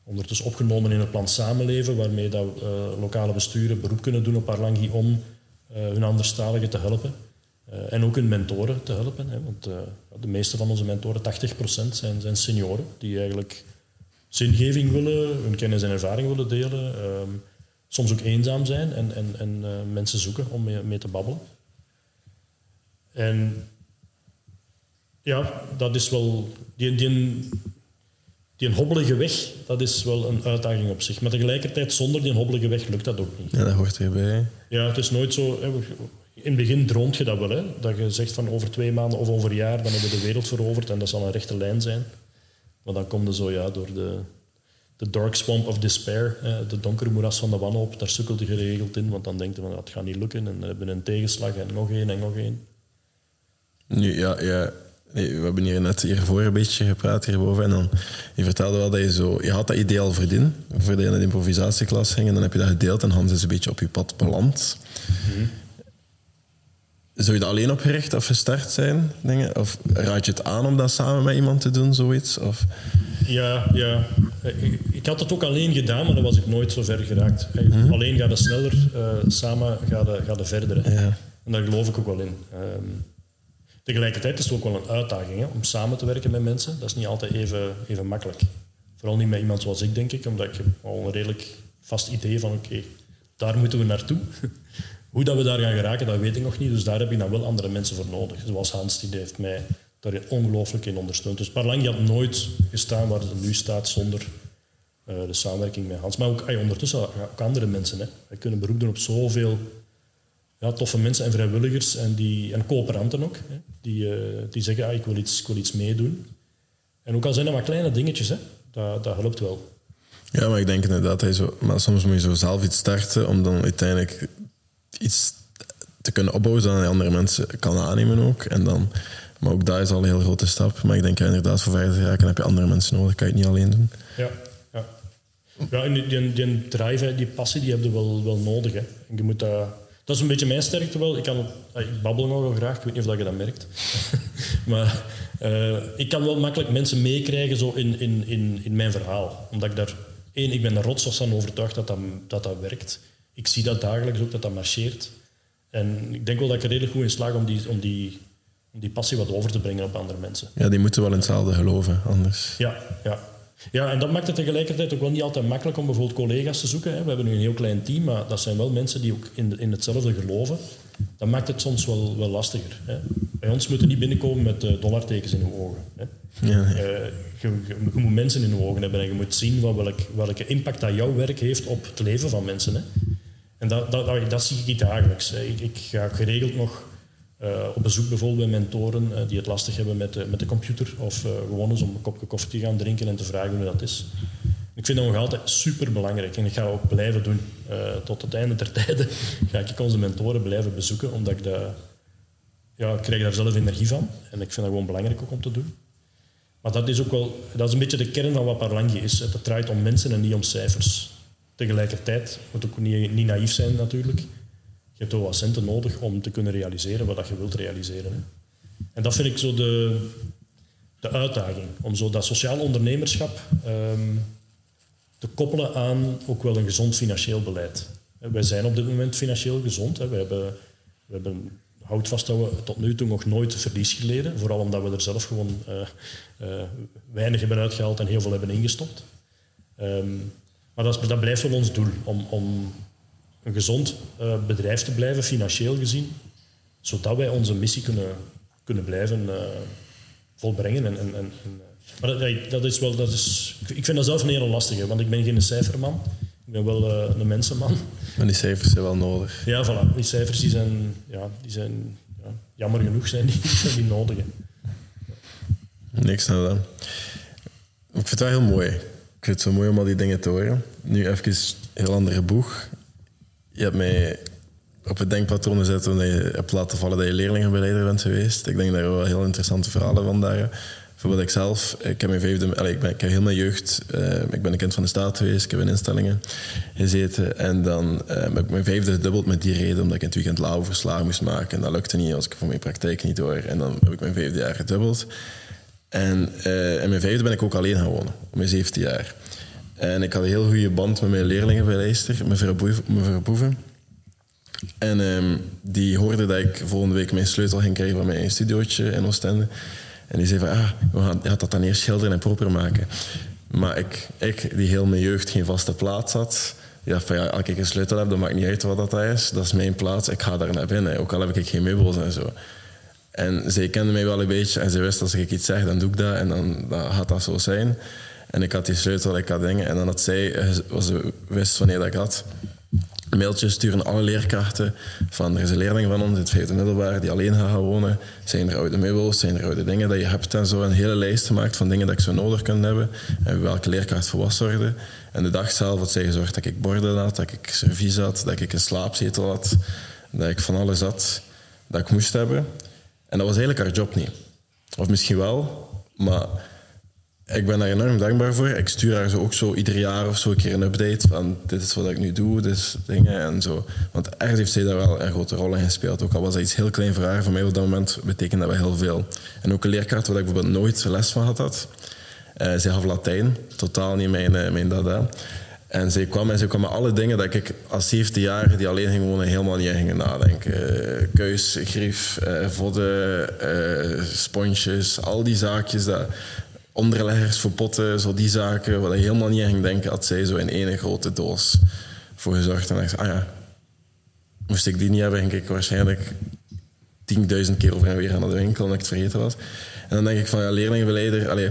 Speaker 2: ondertussen opgenomen in het plan Samenleven, waarmee dat, uh, lokale besturen beroep kunnen doen op Arlangi om uh, hun anderstaligen te helpen. Uh, en ook hun mentoren te helpen. Hè, want de meeste van onze mentoren, 80%, zijn, zijn senioren die eigenlijk zingeving willen, hun kennis en ervaring willen delen. Ehm, soms ook eenzaam zijn en, en, en mensen zoeken om mee, mee te babbelen. En ja, dat is wel... Die, die, die een hobbelige weg, dat is wel een uitdaging op zich. Maar tegelijkertijd, zonder die hobbelige weg lukt dat ook niet.
Speaker 1: Ja, dat hoort erbij.
Speaker 2: Ja, het is nooit zo... Hè, in het begin droomt je dat wel, hè, dat je zegt van over twee maanden of over een jaar, dan hebben we de wereld veroverd en dat zal een rechte lijn zijn. Maar dan komt er zo ja, door de, de dark swamp of despair, de donkere moeras van de wanhoop, daar sukkelt je geregeld in, want dan denkt je van dat gaat niet lukken en dan hebben we een tegenslag en nog één en nog één.
Speaker 1: Nu, ja, ja, Nee, we hebben hier net hiervoor een beetje gepraat hierboven. En dan, je vertelde wel dat je zo... Je had dat idee al verdien, voordat je naar de improvisatieklas ging. En dan heb je dat gedeeld en Hans is een beetje op je pad beland. Mm Zou je dat alleen opgericht of gestart zijn? Dingen? Of raad je het aan om dat samen met iemand te doen, zoiets? Of...
Speaker 2: Ja, ja. Ik, ik, had het ook alleen gedaan, maar dan was ik nooit zo ver geraakt. Mhm. Alleen gaat het sneller, uh, samen gaat het, gaat het verder. Ja. En daar geloof ik ook wel in. Um, Tegelijkertijd is het ook wel een uitdaging hè, om samen te werken met mensen. Dat is niet altijd even, even makkelijk. Vooral niet met iemand zoals ik, denk ik, omdat ik al een redelijk vast idee van oké, daar moeten we naartoe. Hoe dat we daar gaan geraken, dat weet ik nog niet. Dus daar heb ik dan wel andere mensen voor nodig. Zoals Hans, die heeft mij daar ongelooflijk in ondersteund. Dus Parlang had nooit gestaan waar het nu staat zonder uh, de samenwerking met Hans. Maar ook hey, ondertussen ook andere mensen. Hè. Wij kunnen beroep doen op zoveel ja, toffe mensen en vrijwilligers en, die, en coöperanten ook, hè, die, uh, die zeggen, ah, ik, wil iets, ik wil iets meedoen. En ook al zijn dat maar kleine dingetjes, hè, dat, dat helpt wel.
Speaker 1: Ja, maar ik denk inderdaad, dat zo, maar soms moet je zo zelf iets starten om dan uiteindelijk iets te kunnen opbouwen dat andere mensen kan aannemen ook. En dan, maar ook daar is al een heel grote stap. Maar ik denk inderdaad, voor verder te raken heb je andere mensen nodig. kan je het niet alleen doen.
Speaker 2: Ja, ja. ja en die, die, die drive, die passie, die heb je wel, wel nodig. Hè. En je moet dat dat is een beetje mijn sterkte wel. Ik, kan, ik babbel nogal graag, ik weet niet of je dat merkt. maar uh, ik kan wel makkelijk mensen meekrijgen zo in, in, in, in mijn verhaal. Omdat ik daar... één, ik ben er rotsvast van overtuigd dat dat, dat dat werkt. Ik zie dat dagelijks ook, dat dat marcheert. En ik denk wel dat ik er redelijk goed in slaag om die, om die, om die passie wat over te brengen op andere mensen.
Speaker 1: Ja, die moeten wel in hetzelfde geloven, anders.
Speaker 2: Ja, ja. Ja, en dat maakt het tegelijkertijd ook wel niet altijd makkelijk om bijvoorbeeld collega's te zoeken. We hebben nu een heel klein team, maar dat zijn wel mensen die ook in, in hetzelfde geloven. Dat maakt het soms wel, wel lastiger. Hè. Bij ons moeten niet binnenkomen met uh, dollartekens in uw ogen. Hè. Ja, uh, je, je, moet mensen in uw ogen hebben en je moet zien wat, welk, welke impact dat jouw werk heeft op het leven van mensen. Hè. En dat, dat, dat, zie ik dagelijks. Ik, ik ga geregeld nog uh, op bezoek bijvoorbeeld bij mentoren uh, die het lastig hebben met de, met de computer of gewoon eens om een kopje koffie te gaan drinken en te vragen hoe dat is. Ik vind dat nog altijd super belangrijk en ik ga ook blijven doen. tot het einde der tijden ga ik onze mentoren blijven bezoeken, omdat ik dat, ja, ik krijg daar zelf energie van. En ik vind dat gewoon belangrijk ook om te doen. Maar dat is ook wel, dat is een beetje de kern van wat Parlangi is. Het draait om mensen en niet om cijfers. Tegelijkertijd moet ook niet, niet naïef zijn natuurlijk. Je hebt ook wat centen nodig om te kunnen realiseren wat je wilt realiseren. En dat vind ik zo de, de uitdaging. Om zo dat sociaal ondernemerschap ehm, te koppelen aan ook wel een gezond financieel beleid. Wij zijn op dit moment financieel gezond. Hè. We hebben, we hebben houd vast dat we tot nu toe nog nooit verlies geleden. Vooral omdat we er zelf gewoon uh, weinig hebben uitgehaald en heel veel hebben ingestopt. Um, maar dat, is, dat, blijft wel ons doel, om, om een gezond uh, bedrijf te blijven, financieel gezien, zodat wij onze missie kunnen, kunnen blijven volbrengen. En, en, en, maar dat, dat, is wel, dat is, ik vind dat zelf een hele lastige, want ik ben geen cijferman. Ik ben wel uh, een mensenman.
Speaker 1: Maar die cijfers zijn wel nodig.
Speaker 2: Ja, voilà. Die cijfers die zijn, ja, die zijn ja, jammer genoeg zijn die, zijn die nodig.
Speaker 1: Niks naar dan. Ik vind wel heel mooi. Ik vind het zo mooi om al die dingen te horen. Nu even een heel andere boeg. Je hebt mij op het denkpatroon gezet toen je hebt laten vallen dat je leerlingenbeleider bent geweest. Ik denk dat er wel heel interessante verhalen van daar Bijvoorbeeld ik zelf, ik heb mijn vijfde, allez, ik, ben, ik heb heel mijn jeugd, uh, ik ben een kind van de staat geweest, ik heb in instellingen gezeten en dan uh, heb ik mijn vijfde gedubbeld met die reden, omdat ik in het weekend lauw verslagen moest maken en dat lukte niet als ik voor mijn praktijk niet door en dan heb ik mijn vijfde jaar gedubbeld. En uh, in mijn vijfde ben ik ook alleen gaan wonen, op mijn zeventien jaar. En ik had een heel goede band met mijn leerlingen bij Leicester, mevrouw Boeven. En um, die hoorde dat ik volgende week mijn sleutel ging krijgen van mijn studiootje in Oostende. En die zei van, ah, we gaan ja, dat dan eerst schilderen en proper maken. Maar ik, ik, die heel mijn jeugd geen vaste plaats had, ja, van ja, als ik een sleutel heb, dan maakt niet uit wat dat is. Dat is mijn plaats, ik ga daar naar binnen. Ook al heb ik geen meubels en zo. En zij kende mij wel een beetje en ze wist als ik iets zeg, dan doe ik dat en dan, gaat dat zo zijn. En ik had die sleutel, ik had dingen. En dan had zij, eh, was ze wist wanneer dat ik had mailtjes sturen alle leerkrachten van er is een leerling van ons in het vijfde middelbaar die alleen gaat gaan wonen. Zijn er oude meubels, zijn er oude dingen dat je hebt en zo. Een hele lijst gemaakt van dingen dat ik zo nodig kan hebben en welke leerkracht voor zorgde. En de dag zelf had zij gezorgd dat ik borden had, dat ik servies had, dat ik een slaapzetel had, dat ik van alles had dat ik moest hebben. En dat was eigenlijk haar job niet. Of misschien wel, maar ik ben daar enorm dankbaar voor. Ik stuur haar zo ook zo ieder jaar of zo een keer een update van dit is wat ik nu doe, dit dingen en zo. Want ergens heeft zij daar wel een grote rol in gespeeld. Ook al was dat iets heel klein voor haar, voor mij op dat moment betekende dat wel heel veel. En ook een leerkracht waar ik bijvoorbeeld nooit les van had. had. Uh, zij gaf Latijn, totaal niet mijn, uh, mijn dada. En zij kwam en zij kwam met alle dingen dat ik als 17 jaar die alleen ging wonen helemaal niet in ging nadenken. Uh, keus, grief, uh, vodden, uh, sponsjes, al die zaakjes. Dat, onderleggers voor potten, zo die zaken, wat je helemaal niet aan ging denken, had zij zo in één grote doos voor gezorgd. En dacht ik, ah ja, moest ik die niet hebben, denk ik waarschijnlijk 10.000 keer over en weer naar de winkel omdat ik het vergeten was. En dan denk ik van, ja, leerlingenbeleider, allee,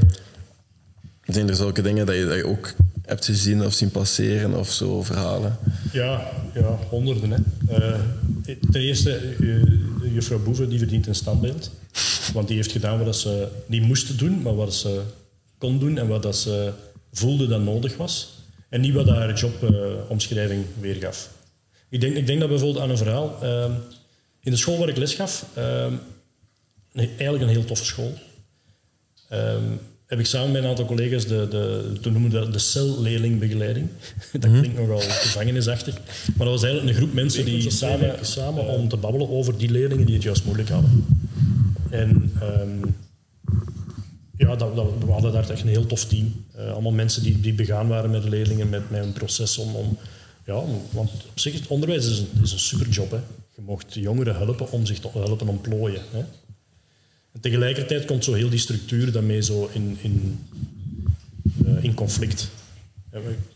Speaker 1: zijn er zulke dingen dat dat je ook hebt gezien of zien passeren of zo verhalen?
Speaker 2: Ja, ja honderden. Hè. Uh, ten eerste, uh, juffrouw Boeven die verdient een standbeeld. Want die heeft gedaan wat ze niet moest doen, maar wat ze kon doen en wat ze voelde dat nodig was. En niet wat haar jobomschrijving weergaf. Ik denk, ik denk dat bijvoorbeeld aan een verhaal. Uh, in de school waar ik les gaf, eigenlijk een heel toffe school, heb ik samen met een aantal collega's de, de, toen noemen dat de celleerlingbegeleiding. dat mhm. klinkt nogal gevangenisachtig. Maar dat was eigenlijk een groep mensen die samen, samen om te babbelen over die leerlingen die het juist moeilijk hadden. En um, ja, dat, dat, we hadden daar echt een heel tof team. Uh, allemaal mensen die, die begaan waren met de leerlingen, met, met een proces om, om ja, want op zich, het onderwijs is een, is een superjob. Hè. Je mocht jongeren helpen om zich te helpen ontplooien. Hè. Tegelijkertijd komt zo heel die structuur daarmee zo in, in, uh, in conflict.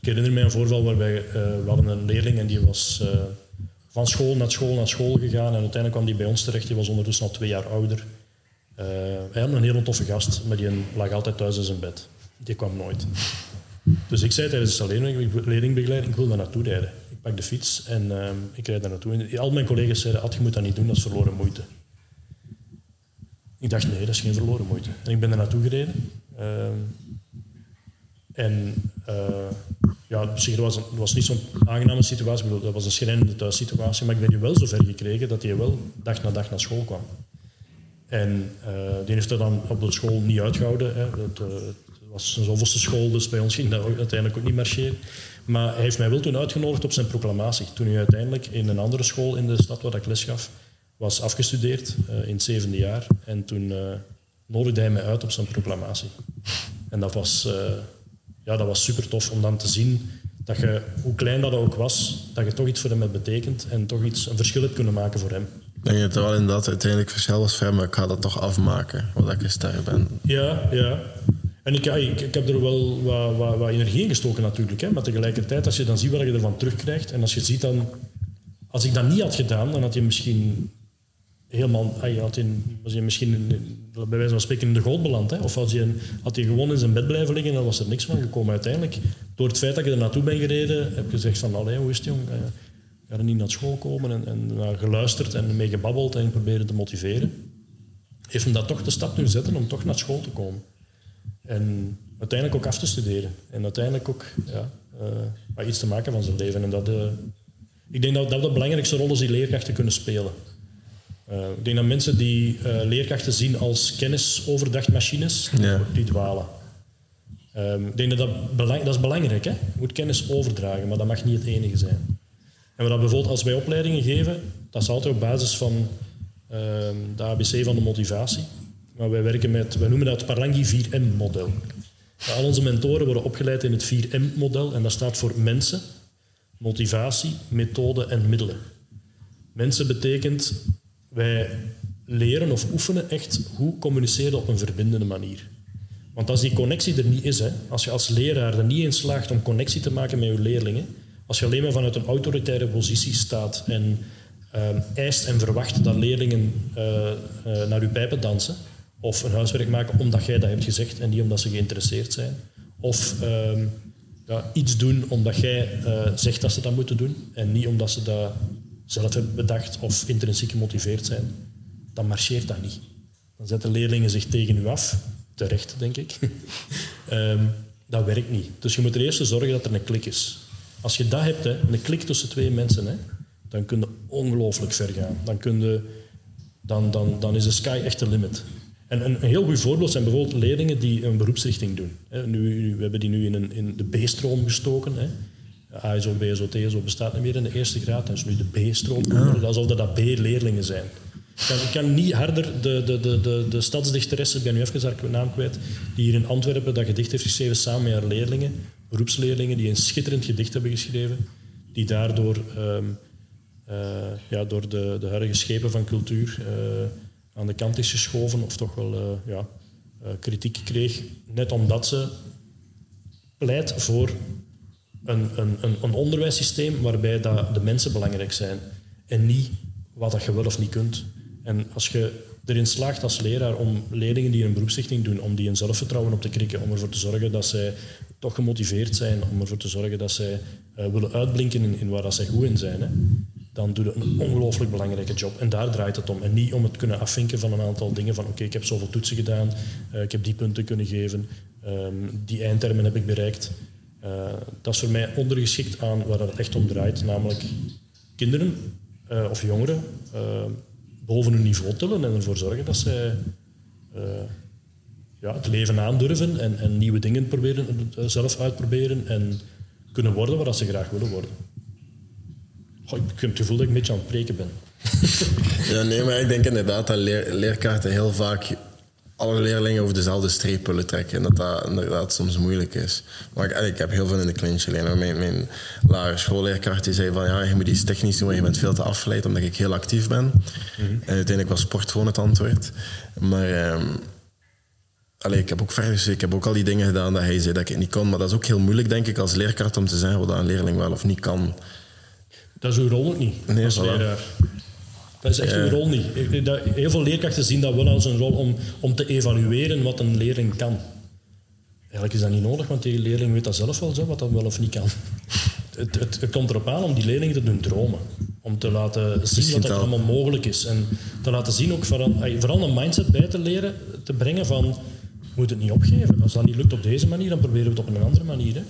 Speaker 2: Ik herinner me een voorval waarbij uh, we hadden een leerling en die was uh, van school naar school naar school gegaan en uiteindelijk kwam die bij ons terecht. Die was ondertussen al twee jaar ouder. Hij had een hele toffe gast, maar die lag altijd thuis in zijn bed. Die kwam nooit. Dus ik zei tijdens de leerlingbegeleiding, ik wil daar naartoe rijden. Ik pak de fiets en uh, ik rijd daar naartoe. Al mijn collega's zeiden, Ad, je moet dat niet doen, dat is verloren moeite. Ik dacht, nee, dat is geen verloren moeite. En ik ben er naartoe gereden. Uh, en uh, ja, op zich, was, was niet zo'n aangename situatie. Dat was een schrijnende thuissituatie. Maar ik ben je wel zo ver gekregen dat hij wel dag na dag naar school kwam. En uh, die heeft er dan op de school niet uitgehouden. Hè. Het, uh, was een zoveelste school, dus bij ons ging dat uiteindelijk ook niet marcheren. Maar hij heeft mij wel toen uitgenodigd op zijn proclamatie. Toen hij uiteindelijk in een andere school in de stad waar ik les gaf, was afgestudeerd uh, in het zevende jaar. En toen nodigde hij mij uit op zijn proclamatie. En dat was, ja, dat was super tof om dan te zien dat je, hoe klein dat ook was, dat je toch iets voor hem hebt betekend en toch iets, een verschil hebt kunnen maken voor hem.
Speaker 1: Ik denk dat het wel inderdaad uiteindelijk verschil was voor hem, maar ik ga dat toch afmaken, omdat ik sterk ben.
Speaker 2: Ja, ja. En ik, ik, ik heb er wel wat, wat, wat, energie in gestoken natuurlijk, hè, maar tegelijkertijd, als je dan ziet wat je ervan terugkrijgt, en als je ziet dan... Als ik dat niet had gedaan, dan had je misschien helemaal... Had in, was je misschien bij wijze van spreken in de goot beland. Hè? Of had je, had je gewoon in zijn bed blijven liggen en dan was er niks van gekomen. Uiteindelijk, door het feit dat je er naartoe bent gereden, heb je gezegd van, allee, hoe is het jong? Uh, ga er niet naar school komen en, en geluisterd en mee gebabbeld en proberen te motiveren. Heeft hem dat toch de stap nu zetten om toch naar school te komen. En uiteindelijk ook af te studeren. En uiteindelijk ook ja, uh, iets te maken van zijn leven. En dat, uh, ik denk dat dat de belangrijkste rol is die leerkrachten kunnen spelen. Uh, ik denk dat mensen die uh, leerkrachten zien als kennisoverdrachtmachines, ja. die dwalen. Um, ik denk dat dat, belang, dat is belangrijk. Hè? Je moet kennis overdragen, maar dat mag niet het enige zijn. En we dat bijvoorbeeld als wij opleidingen geven, dat is altijd op basis van uh, de ABC van de motivatie. Maar wij werken met, wij noemen dat het Parangi 4M-model. Al onze mentoren worden opgeleid in het 4M-model en dat staat voor mensen, motivatie, methode en middelen. Mensen betekent wij leren of oefenen echt hoe communiceren op een verbindende manier. Want als die connectie er niet is, hè, als je als leraar er niet in slaagt om connectie te maken met je leerlingen, als je alleen maar vanuit een autoritaire positie staat en uh, eist en verwacht dat leerlingen uh, uh, naar je pijpen dansen, of een huiswerk maken omdat jij dat hebt gezegd en niet omdat ze geïnteresseerd zijn, of ehm, iets doen omdat jij zegt dat ze dat moeten doen en niet omdat ze dat zelf hebben bedacht of intrinsiek gemotiveerd zijn, dan marcheert dat niet. Dan zetten leerlingen zich tegen u af, terecht denk ik. um, dat werkt niet. Dus je moet er eerst zorgen dat er een klik is. Als je dat hebt, hè, een klik tussen twee mensen, hè, dan kun je ongelooflijk ver gaan. Dan, kun dan, dan, dan is de sky echt de limit. En een, heel goed voorbeeld zijn bijvoorbeeld leerlingen die een beroepsrichting doen. Nu, we hebben die nu in, in de B-stroom gestoken. Hè. ASO, BSO, TSO bestaat niet meer in de eerste graad. Dat is nu de B-stroom. Alsof dat B-leerlingen zijn. Ik kan, ik kan, niet harder de, de, de, de, de stadsdichteresse, ik ben nu even haar naam kwijt, die hier in Antwerpen dat gedicht heeft geschreven samen met haar leerlingen, beroepsleerlingen, die een schitterend gedicht hebben geschreven, die daardoor um, uh, ja, door de, de huidige schepen van cultuur uh, aan de kant is geschoven, of toch wel uh, ja, kritiek kreeg, net omdat ze pleit voor een, een, een, onderwijssysteem waarbij dat de mensen belangrijk zijn en niet wat dat je wel of niet kunt. En als je erin slaagt als leraar om leerlingen die een beroepsrichting doen, om die een zelfvertrouwen op te krikken, om ervoor te zorgen dat zij toch gemotiveerd zijn, om ervoor te zorgen dat zij uh, willen uitblinken in, in waar dat zij goed in zijn, hè, dan doe je een ongelooflijk belangrijke job. En daar draait het om. En niet om het kunnen afvinken van een aantal dingen van oké, ik heb zoveel toetsen gedaan, uh, ik heb die punten kunnen geven, um, die eindtermen heb ik bereikt. Uh, dat is voor mij ondergeschikt aan waar het echt om draait, namelijk kinderen uh, of jongeren uh, boven hun niveau tillen en ervoor zorgen dat zij ja, het leven aandurven en, en nieuwe dingen proberen, zelf uitproberen en kunnen worden waar ze graag willen worden. Ik heb het gevoel dat ik een beetje aan het preken ben.
Speaker 1: ja, nee, maar ik denk inderdaad dat leer, leerkrachten heel vaak alle leerlingen over dezelfde streep willen trekken. En dat dat inderdaad soms moeilijk is. Maar ik, ik heb heel veel in de clinch geleerd. Mijn, mijn lagere schoolleerkracht die zei van ja, je moet iets technisch doen, maar je bent veel te afgeleid omdat ik heel actief ben. Mhm. En uiteindelijk was sport gewoon het antwoord. Maar um, allee, ik heb ook verder, ik heb ook al die dingen gedaan dat hij zei dat ik het niet kon. Maar dat is ook heel moeilijk, denk ik, als leerkracht om te zeggen wat een leerling wel of niet kan.
Speaker 2: Dat is uw rol ook niet, nee, als leraar. Dat is echt ja. uw rol niet. Heel veel leerkrachten zien dat wel als een rol om, om te evalueren wat een leerling kan. Eigenlijk is dat niet nodig, want die leerling weet dat zelf wel, zo, wat dat wel of niet kan. Het, het, het, komt erop aan om die leerlingen te doen dromen. Om te laten zien wat er allemaal mogelijk is. En te laten zien ook vooral, vooral een mindset bij te leren, te brengen van moet het niet opgeven. Als dat niet lukt op deze manier, dan proberen we het op een andere manier. Hè.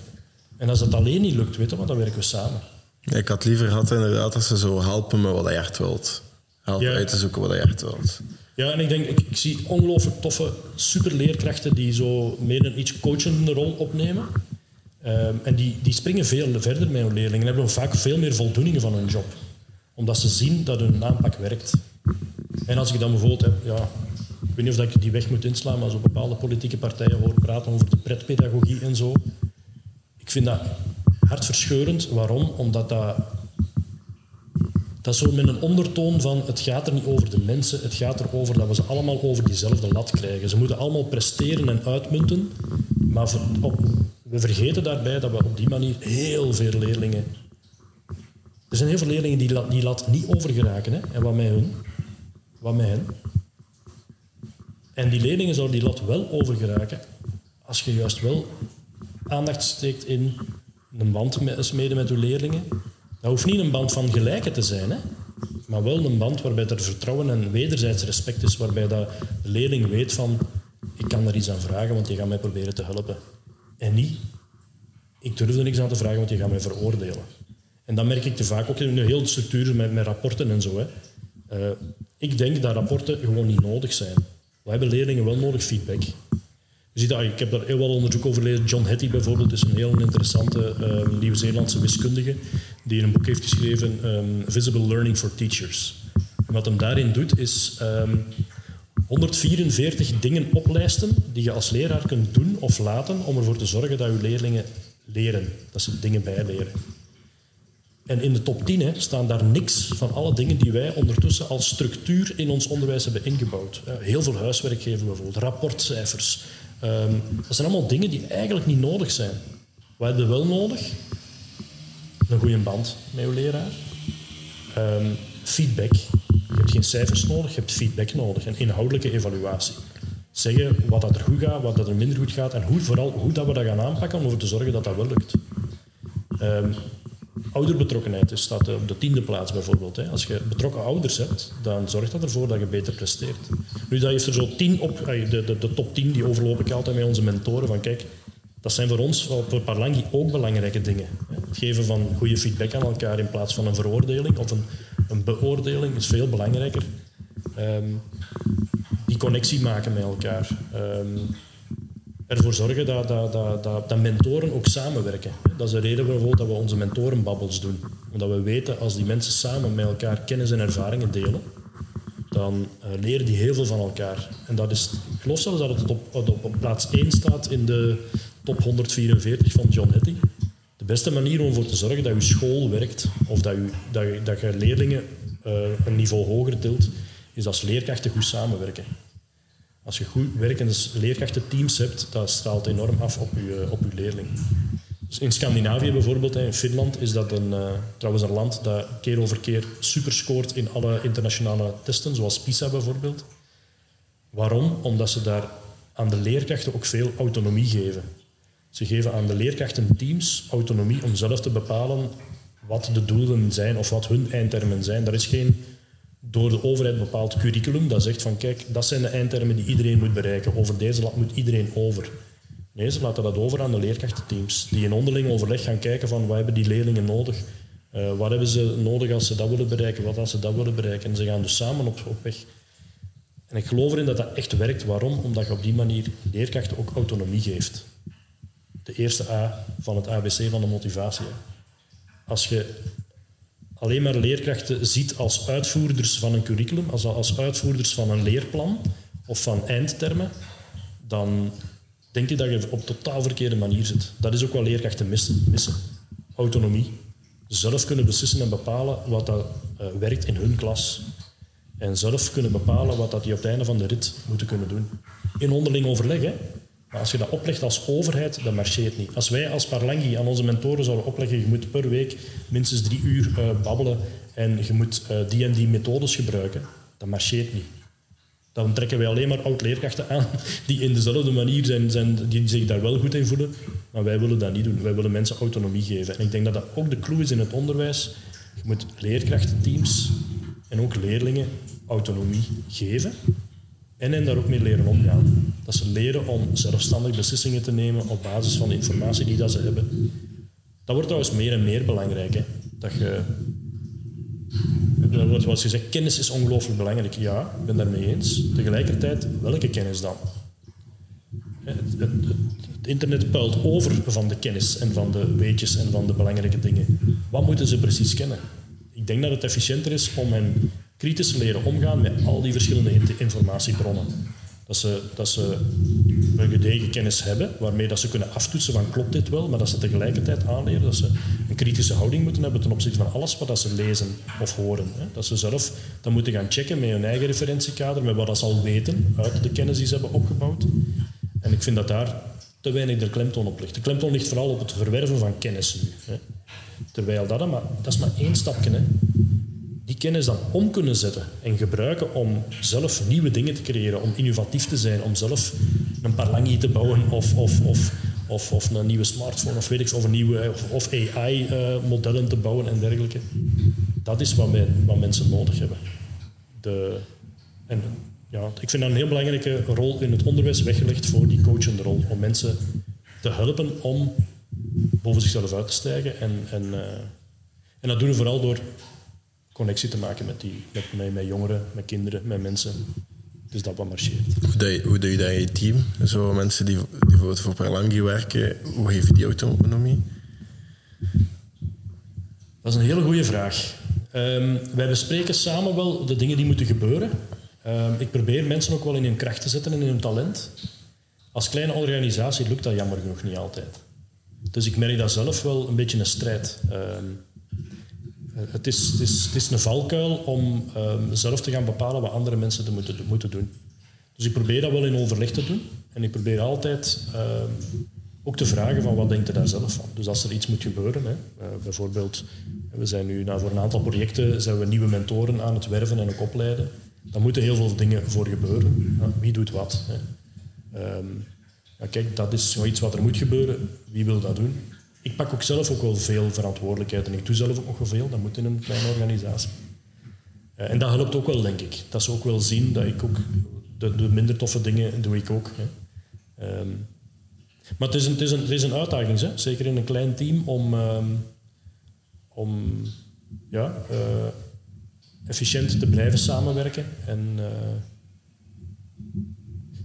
Speaker 2: En als het alleen niet lukt, weet je dan werken we samen.
Speaker 1: ik had liever gehad inderdaad dat ze zo helpen met wat je echt wilt. Helpen uit te zoeken wat je echt wilt.
Speaker 2: Ja, en ik denk, ik, ik zie ongelooflijk toffe superleerkrachten die zo meer een iets coachende rol opnemen. Ehm, en die, die springen veel verder met hun leerlingen en hebben vaak veel meer voldoening van hun job. Omdat ze zien dat hun aanpak werkt. En als ik dan bijvoorbeeld heb, ja, ik weet niet of ik die weg moet inslaan, maar zo bepaalde politieke partijen hoor praten over de pretpedagogie en zo. Ik vind dat hartverscheurend. Waarom? Omdat dat dat is zo met een ondertoon van het gaat er niet over de mensen, het gaat erover dat we ze allemaal over diezelfde lat krijgen. Ze moeten allemaal presteren en uitmunten, maar we vergeten daarbij dat we op die manier heel veel leerlingen... Er zijn heel veel leerlingen die die lat niet overgeraken. Hè? En wat met hun? Wat met hen? En die leerlingen zouden die lat wel overgeraken als je juist wel aandacht steekt in een band smeden met je leerlingen, dat hoeft niet een band van gelijke te zijn, hè? maar wel een band waarbij er vertrouwen en wederzijds respect is, waarbij dat de leerling weet van ik kan er iets aan vragen, want je gaat mij proberen te helpen. En niet, ik durf er niks aan te vragen, want je gaat mij veroordelen. En dat merk ik te vaak ook in de hele structuur met, met rapporten en zo. Hè. Uh, ik denk dat rapporten gewoon niet nodig zijn. We hebben leerlingen wel nodig feedback. Ziet dat, ik heb daar heel wel onderzoek over gelezen. John Hattie bijvoorbeeld is een heel interessante uh, Nieuw-Zeelandse wiskundige die een boek heeft geschreven, um, Visible Learning for Teachers. En wat hem daarin doet, is um, ehm, 144 dingen oplijsten die je als leraar kunt doen of laten om ervoor te zorgen dat je leerlingen leren, dat ze dingen bijleren. En in de top 10 hè, staan daar niks van alle dingen die wij ondertussen als structuur in ons onderwijs hebben ingebouwd. Heel veel huiswerk geven bijvoorbeeld, rapportcijfers, Um, dat zijn allemaal dingen die eigenlijk niet nodig zijn. Wat hebben wel nodig? Een goede band met je leraar. Um, feedback. Je hebt geen cijfers nodig, je hebt feedback nodig. Een inhoudelijke evaluatie. Zeggen wat dat er goed gaat, wat dat er minder goed gaat en hoe, vooral hoe dat we dat gaan aanpakken om ervoor te zorgen dat dat wel lukt. Um, ouderbetrokkenheid dus staat op de tiende plaats bijvoorbeeld. Als je betrokken ouders hebt, dan zorgt dat ervoor dat je beter presteert. Nu, dat heeft er zo tien op, de, de, de top tien, die overloop ik altijd met onze mentoren. Van kijk, dat zijn voor ons op Parlangi ook belangrijke dingen. Het geven van goede feedback aan elkaar in plaats van een veroordeling of een, een beoordeling is veel belangrijker. Ehm, die connectie maken met elkaar. Um, ervoor zorgen dat, dat, dat, dat, mentoren ook samenwerken. Dat is de reden bijvoorbeeld dat we onze mentorenbabbels doen. Omdat we weten, als die mensen samen met elkaar kennis en ervaringen delen, dan uh, leren die heel veel van elkaar. En dat is, ik geloof zelfs dat het op, op, op plaats 1 staat in de top 144 van John Hattie. De beste manier om ervoor te zorgen dat je school werkt, of dat je, dat dat je leerlingen uh, een niveau hoger tilt, is als leerkrachten goed samenwerken. Als je goed werkende leerkrachtenteams hebt, dat straalt enorm af op je, op je leerling. Dus in Scandinavië bijvoorbeeld, in Finland, is dat een, uh, trouwens een land dat keer over keer super scoort in alle internationale testen, zoals PISA bijvoorbeeld. Waarom? Omdat ze daar aan de leerkrachten ook veel autonomie geven. Ze geven aan de leerkrachtenteams autonomie om zelf te bepalen wat de doelen zijn of wat hun eindtermen zijn. Er is geen door de overheid bepaald curriculum dat zegt van kijk, dat zijn de eindtermen die iedereen moet bereiken. Over deze land moet iedereen over. Nee, ze laten dat over aan de leerkrachtenteams, die in onderling overleg gaan kijken van wat hebben die leerlingen nodig, uh, wat hebben ze nodig als ze dat willen bereiken, wat als ze dat willen bereiken. En ze gaan dus samen op, op weg. En ik geloof erin dat dat echt werkt. Waarom? Omdat je op die manier leerkrachten ook autonomie geeft. De eerste A van het ABC van de motivatie. Als je alleen maar leerkrachten ziet als uitvoerders van een curriculum, als, als uitvoerders van een leerplan of van eindtermen, dan denk ik dat je op totaal verkeerde manier zit. Dat is ook wat leerkrachten missen. missen. Autonomie. Zelf kunnen beslissen en bepalen wat dat uh, werkt in hun klas. En zelf kunnen bepalen wat dat die op het einde van de rit moeten kunnen doen. In onderling overleg, hè. Als je dat oplegt als overheid, dan marcheert niet. Als wij als Parlangi aan onze mentoren zouden opleggen, je moet per week minstens drie uur uh, babbelen en je moet uh, die en die methodes gebruiken, dan marcheert niet. Dan trekken wij alleen maar oud-leerkrachten aan die in dezelfde manier zijn, zijn, die zich daar wel goed in voelen. Maar wij willen dat niet doen. Wij willen mensen autonomie geven. En ik denk dat dat ook de clue is in het onderwijs. Je moet leerkrachtenteams en ook leerlingen autonomie geven en hen daar ook mee leren omgaan. Dat ze leren om zelfstandig beslissingen te nemen op basis van de informatie die dat ze hebben. Dat wordt trouwens meer en meer belangrijk. Hè? Dat je, zoals je zegt, kennis is ongelooflijk belangrijk. Ja, ik ben daarmee eens. Tegelijkertijd, welke kennis dan? Het, het, het, internet puilt over van de kennis en van de weetjes en van de belangrijke dingen. Wat moeten ze precies kennen? Ik denk dat het efficiënter is om hen kritisch leren omgaan met al die verschillende informatiebronnen. Dat ze, dat ze een gedegen kennis hebben, waarmee dat ze kunnen aftoetsen van klopt dit wel, maar dat ze tegelijkertijd aanleren dat ze een kritische houding moeten hebben ten opzichte van alles wat dat ze lezen of horen. Dat ze zelf dan moeten gaan checken met hun eigen referentiekader, met wat dat ze al weten uit de kennis die ze hebben opgebouwd. En ik vind dat daar te weinig de klemtoon op ligt. De klemtoon ligt vooral op het verwerven van kennis nu. Terwijl dat, maar, dat is maar één stapje. Kennis dan om kunnen zetten en gebruiken om zelf nieuwe dingen te creëren, om innovatief te zijn, om zelf een parlangi te bouwen of, of, of, of, of een nieuwe smartphone of weet ik of, nieuwe, of AI-modellen eh, te bouwen en dergelijke. Dat is wat, wij, wat mensen nodig hebben. De, en ja, ik vind dat een heel belangrijke rol in het onderwijs weggelegd voor die coachende rol, om mensen te helpen om boven zichzelf uit te stijgen. En, en, uh, en dat doen we vooral door connectie te maken met, die, met, met, met jongeren, met kinderen, met mensen. Dus dat wat marcheert.
Speaker 1: Hoe doe je, hoe doe je dat in je team? Zo mensen die, die voor, voor Parlangi werken, hoe geef je die autonomie?
Speaker 2: Dat is een hele goede vraag. Um, wij bespreken samen wel de dingen die moeten gebeuren. Um, ik probeer mensen ook wel in hun kracht te zetten en in hun talent. Als kleine organisatie lukt dat jammer genoeg niet altijd. Dus ik merk dat zelf wel een beetje een strijd. Um, het is, het, is, is een valkuil om um, zelf te gaan bepalen wat andere mensen te moeten, moeten doen. Dus ik probeer dat wel in overleg te doen. En ik probeer altijd um, ook te vragen van wat denkt je daar zelf van. Dus als er iets moet gebeuren, hè, uh, bijvoorbeeld, we zijn nu voor een aantal projecten zijn we nieuwe mentoren aan het werven en ook opleiden. Dan moeten heel veel dingen voor gebeuren. Ja, wie doet wat? Hè? Um, ja, kijk, dat is zoiets wat er moet gebeuren. Wie wil dat doen? Ik pak ook zelf ook wel veel verantwoordelijkheid en ik doe zelf ook nog veel. Dat moet in een kleine organisatie. Uh, en dat helpt ook wel, denk ik. Dat ze ook wel zien dat ik ook de, de minder toffe dingen doe ik ook. Hè. Um, maar het is een, het is een, het is een uitdaging, hè? zeker in een klein team, om, um, om ja, uh, efficiënt te blijven samenwerken. En uh,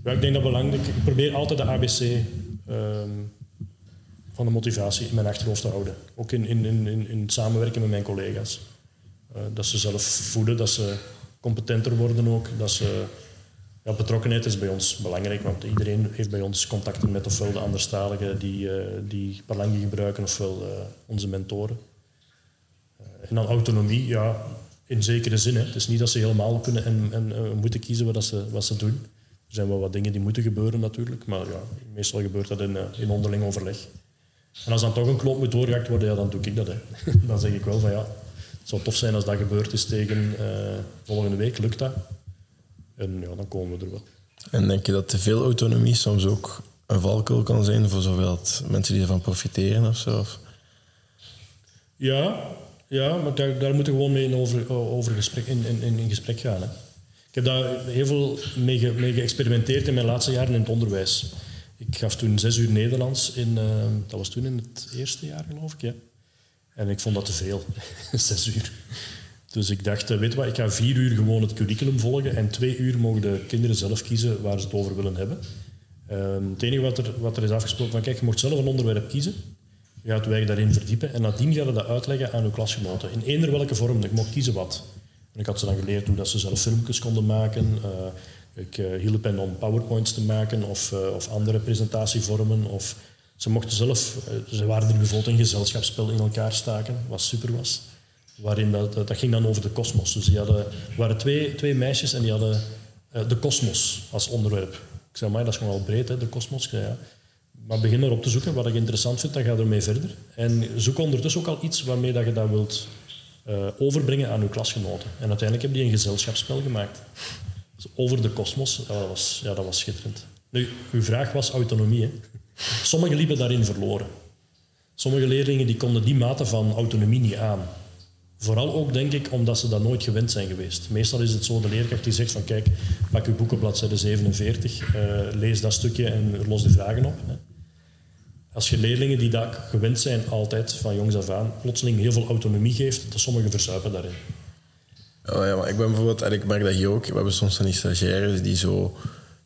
Speaker 2: ja, ik denk dat belangrijk. Ik probeer altijd de ABC um, van de motivatie in mijn achterhoofd te houden. Ook in, in, in, in samenwerken met mijn collega's. Uh, dat ze zelf voelen, dat ze competenter worden ook. Dat ze, ja, betrokkenheid is bij ons belangrijk, want iedereen heeft bij ons contacten met ofwel de anderstaligen die, uh, die Parlangi gebruiken, ofwel uh, onze mentoren. en dan autonomie, ja, in zekere zin. Hè. Het is niet dat ze helemaal kunnen en, en moeten kiezen wat, ze, wat ze doen. Er zijn wel wat dingen die moeten gebeuren natuurlijk, maar ja, meestal gebeurt dat in, in onderling overleg. En als dan toch een knop moet doorgehakt worden, ja, dan doe ik dat. Hè. dan zeg ik wel van ja, het zou tof zijn als dat gebeurd is tegen uh, volgende week. Lukt dat? En ja, dan komen we er wel.
Speaker 1: En denk je dat te veel autonomie soms ook een valkuil kan zijn voor zowel mensen die ervan profiteren of zo?
Speaker 2: Ja, ja maar daar, daar moeten we gewoon mee in, over, over gesprek, in, in, in gesprek gaan. Hè. Ik heb daar heel veel mee, ge, mee geëxperimenteerd in mijn laatste jaren in het onderwijs. Ik gaf toen zes uur Nederlands in, uh, dat was toen in het eerste jaar geloof ik, ja. En ik vond dat te veel, zes uur. Dus ik dacht, eh, weet wat, ik ga vier uur gewoon het curriculum volgen en twee uur mogen de kinderen zelf kiezen waar ze het over willen hebben. Uh, het enige wat er, wat er is afgesproken, van kijk, je mocht zelf een onderwerp kiezen. Je gaat wij daarin verdiepen en nadien ga je dat uitleggen aan uw klasgenoten. In eender welke vorm, je mocht kiezen wat. En ik had ze dan geleerd hoe dat ze zelf filmpjes konden maken, uh, ik uh, hielp hen om powerpoints te maken of, uh, of andere presentatievormen. Of ze mochten zelf, uh, ze waren er bijvoorbeeld een gezelschapsspel in elkaar staken, wat super was. Waarin dat, dat, ging dan over de kosmos. Dus die hadden, waren twee, twee meisjes en die hadden de kosmos als onderwerp. Ik zei, maar dat is gewoon wel breed, hè, de kosmos. Ja. Maar begin erop te zoeken wat ik interessant vind, dan ga er mee verder. En zoek ondertussen ook al iets waarmee dat je dat wilt overbrengen aan je klasgenoten. En uiteindelijk heb je een gezelschapsspel gemaakt over de kosmos. Ja, dat, was, ja, dat was schitterend. Nu, uw vraag was autonomie. Hè? Sommigen liepen daarin verloren. Sommige leerlingen die konden die mate van autonomie niet aan. Vooral ook, denk ik, omdat ze dat nooit gewend zijn geweest. Meestal is het zo, de leerkracht die zegt van kijk, pak uw boeken bladzijde 47, uh, lees dat stukje en los de vragen op. Hè. Als je leerlingen die dat gewend zijn altijd, van jongs af aan, plotseling heel veel autonomie geeft, dan sommigen verzuipen daarin.
Speaker 1: Oh ja, maar ik ben bijvoorbeeld, en ik merk dat hier ook, we hebben soms van die stagiaires die zo,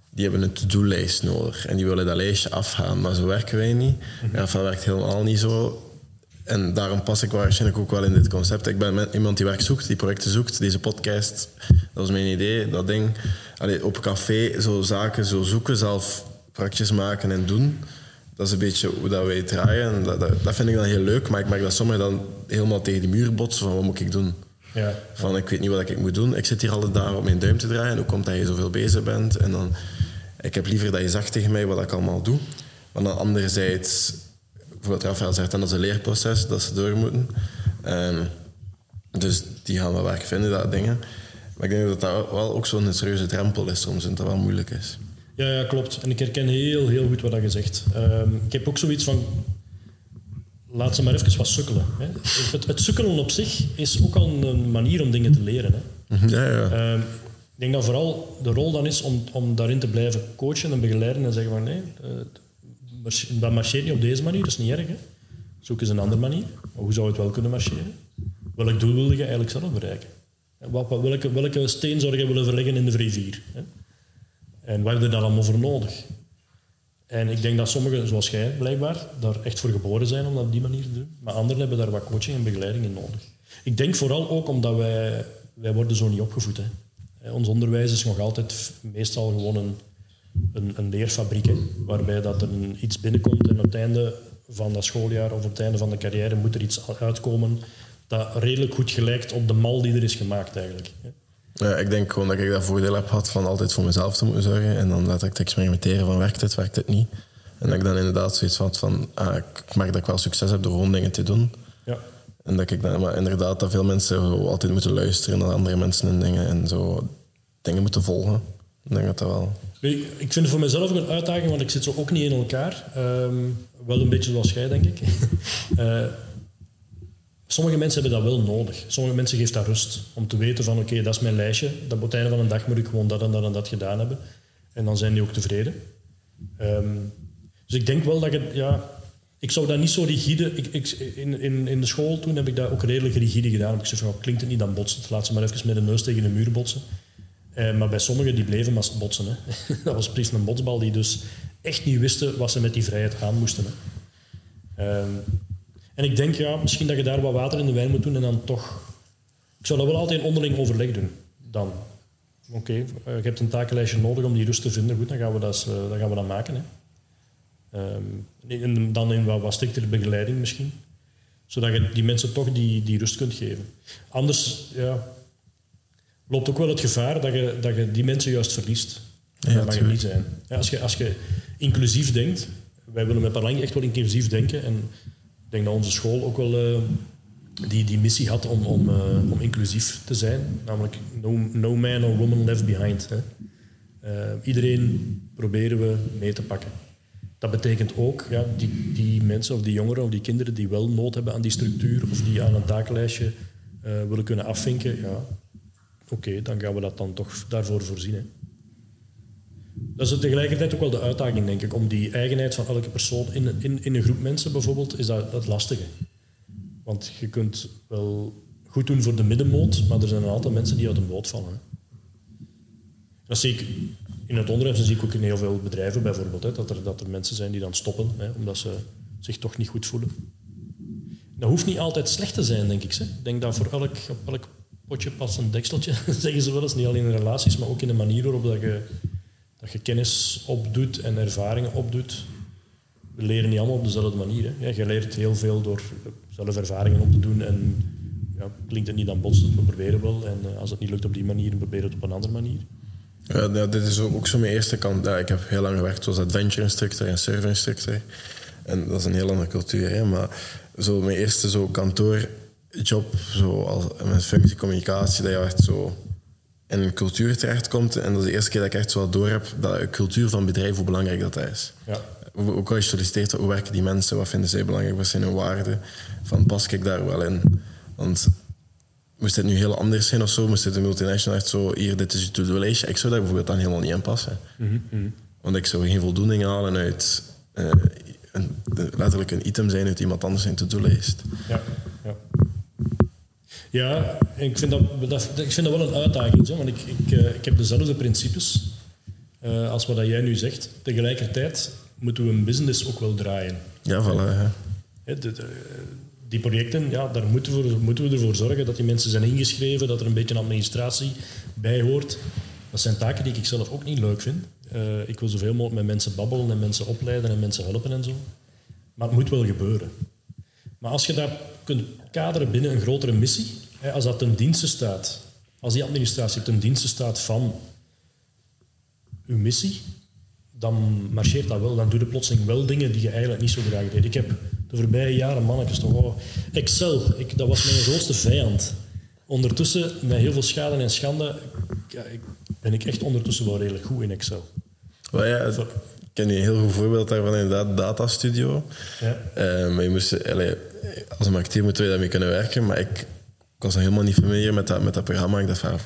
Speaker 1: die hebben een to-do-lijst nodig en die willen dat lijstje afgaan, maar zo werken wij niet. Ja, dat werkt helemaal niet zo. En daarom pas ik waarschijnlijk ook wel in dit concept. Ik ben iemand die werk zoekt, die projecten zoekt. Deze podcast, dat was mijn idee, dat ding. Allee, op café zo zaken zo zoeken, zelf praktjes maken en doen. Dat is een beetje hoe dat wij draaien. En dat, dat, dat vind ik dan heel leuk, maar ik merk dat sommigen dan helemaal tegen die muur botsen van wat moet ik doen.
Speaker 2: Ja.
Speaker 1: Van ik weet niet wat ik moet doen. Ik zit hier alle dagen op mijn duim te draaien. Hoe komt dat je zoveel bezig bent? En dan, ik heb liever dat je zegt tegen mij wat ik allemaal doe. Maar dan anderzijds, bijvoorbeeld Rafael zegt dan dat is een leerproces dat ze door moeten. Ehm, dus die gaan wel werk vinden, dat dingen. Maar ik denk dat dat wel ook zo'n serieuze drempel is soms en dat wel moeilijk is.
Speaker 2: Ja, ja, klopt. En ik herken heel, heel goed wat je zegt. Ehm, ik heb ook zoiets van... Laat ze maar even wat sukkelen. Hè. Het, het sukkelen op zich is ook al een manier om dingen te leren. Hè.
Speaker 1: Ja, ja.
Speaker 2: Ehm, ik denk dat vooral de rol dan is om, om daarin te blijven coachen en begeleiden en zeggen van nee, march- dat marcheert niet op deze manier, dat is niet erg. Hè. Zoek eens een andere manier. Maar hoe zou het wel kunnen marcheren? Welk doel wil je eigenlijk zelf bereiken? En Wat, wat- welke, welke steen zou je willen verleggen in de rivier? Hè? En wat heb je daar allemaal voor nodig? En ik denk dat sommigen, zoals jij blijkbaar, daar echt voor geboren zijn om dat op die manier te doen. Maar anderen hebben daar wat coaching en begeleiding in nodig. Ik denk vooral ook omdat wij, wij worden zo niet opgevoed. Hè. Eh, Ons onderwijs is nog altijd meestal gewoon een, een, een leerfabriek. Hè, waarbij dat er iets binnenkomt en op het einde van dat schooljaar of op het einde van de carrière moet er iets uitkomen dat redelijk goed gelijkt op de mal die er is gemaakt eigenlijk. hè.
Speaker 1: Ja, ik denk gewoon dat ik dat voordeel heb gehad van altijd voor mezelf te moeten zorgen. En dan laat ik te experimenteren van werkt het, werkt het niet. En dat ik dan inderdaad zoiets had van, ah, ik merk dat ik wel succes heb door gewoon dingen te doen.
Speaker 2: Ja.
Speaker 1: En dat ik dan, maar inderdaad dat veel mensen altijd moeten luisteren naar andere mensen en dingen. En zo dingen moeten volgen. Ik denk dat dat wel...
Speaker 2: Ik vind het voor mezelf ook een uitdaging, want ik zit zo ook niet in elkaar. Ehm, wel een beetje zoals jij, denk ik. Eh, sommige mensen hebben dat wel nodig. Sommige mensen geeft dat rust. Om te weten van, oké, dat is mijn lijstje. Dat op het einde van een dag moet ik gewoon dat en dat en dat gedaan hebben. En dan zijn die ook tevreden. Ehm, dus ik denk wel dat je... Ja, ik zou dat niet zo rigide... Ik, in, in, in de school toen heb ik dat ook redelijk rigide gedaan. Ik zei van, klinkt het niet, dan botst het. Laat ze maar even met de neus tegen de muur botsen. Eh, maar bij sommigen die bleven maar botsen. Hè. dat was precies een botsbal die dus echt niet wisten wat ze met die vrijheid aan moesten. Hè. Ehm, en ik denk, ja, misschien dat je daar wat water in de wijn moet doen en dan toch... Ik zou dat wel altijd in onderling overleg doen. Dan. Oké, eh, je hebt een takenlijstje nodig om die rust te vinden. Goed, dan gaan we dat, eh, dan gaan we dat maken. Hè. Ehm, en dan in wat, wat striktere begeleiding misschien. Zodat je die mensen toch die, die rust kunt geven. Anders, ja, loopt ook wel het gevaar dat je, dat je die mensen juist verliest.
Speaker 1: Ja,
Speaker 2: dat mag je niet zijn. Ja, als, je, als je inclusief denkt, wij willen met Parlang echt wel inclusief denken. En denk dat onze school ook wel eh, die, die missie had om, om, eh, om inclusief te zijn. Namelijk no, man or woman left behind. Hè. Eh, iedereen proberen we mee te pakken. Dat betekent ook, ja, die, die mensen of die jongeren of die kinderen die wel nood hebben aan die structuur of die aan een takenlijstje eh, willen kunnen afvinken, ja, oké, dan gaan we dat dan toch daarvoor voorzien. Hè. Dat is tegelijkertijd ook wel de uitdaging, denk ik, om die eigenheid van elke persoon in, in, in een groep mensen bijvoorbeeld, is dat het lastige. Want je kunt wel goed doen voor de middenmoot, maar er zijn een aantal mensen die uit een boot vallen. Hè. Dat zie ik in het onderwijs, dat zie ik ook in heel veel bedrijven bijvoorbeeld, hè, dat, er, dat er mensen zijn die dan stoppen, hè, omdat ze zich toch niet goed voelen. Dat hoeft niet altijd slecht te zijn, denk ik. Hè. Ik denk dat voor elk, op elk potje past een dekseltje, zeggen ze wel eens. Niet alleen in relaties, maar ook in de manier waarop dat je, dat je kennis opdoet en ervaringen opdoet. We leren niet allemaal op dezelfde manier. Hè. Je leert heel veel door zelf ervaringen op te doen. En ja, klinkt het niet, dan botst het. We proberen wel. En eh, als het niet lukt op die manier, proberen het op een andere manier.
Speaker 1: Ja, dit is ook zo mijn eerste kant. Ik heb heel lang gewerkt als adventure instructor en server instructor. En dat is een heel andere cultuur. Hè? Maar zo mijn eerste zo kantoorjob, zo als, met functiecommunicatie, dat je echt zo in een cultuur terechtkomt. En dat is de eerste keer dat ik echt zo door heb dat de cultuur van bedrijf, hoe belangrijk dat is.
Speaker 2: Ja.
Speaker 1: Ook al je solliciteert, hoe werken die mensen, wat vinden zij belangrijk, wat zijn hun waarden? Van pas ik daar wel in? Want moest het nu heel anders zijn of zo, moest het een multinational echt zo, hier, dit is je to-do-lijstje. Ik zou daar bijvoorbeeld dan helemaal niet aan passen. Want ik zou geen voldoening halen uit eh, een, letterlijk een item zijn uit iemand anders zijn to-do-lijst.
Speaker 2: Ja, ja. Ik vind dat, dat, ik vind dat wel een uitdaging. Zo, want ik, ik, eh, ik heb dezelfde principes eh, als wat dat jij nu zegt. Tegelijkertijd moeten we een business ook wel draaien.
Speaker 1: Ja, voilà.
Speaker 2: Hè, de- de- die projecten, ja, daar moeten we, moeten we ervoor zorgen dat die mensen zijn ingeschreven, dat er een beetje administratie bij hoort. Dat zijn taken die ik zelf ook niet leuk vind. Eh, ik wil zoveel mogelijk met mensen babbelen en mensen opleiden en mensen helpen en zo. Maar het moet wel gebeuren. Maar als je dat kunt kaderen binnen een grotere missie, als dat ten dienste staat, als die administratie ten dienste staat van uw missie, dan marcheert dat wel. Dan doe je plotseling wel dingen die je eigenlijk niet zo graag deed. Ik heb de voorbije jaren, mannetjes toch, oh, Excel, ik, dat was mijn grootste vijand. Ondertussen, met heel veel schade en schande, ben ik echt ondertussen wel redelijk goed in Excel.
Speaker 1: Ja, ik ken je een heel goed voorbeeld daarvan, inderdaad, Data Studio.
Speaker 2: Ja.
Speaker 1: Eh, maar je moest, allee, als marketeer moeten we daarmee kunnen werken, maar ik was helemaal niet familiar met dat, met dat programma. Ik dacht van,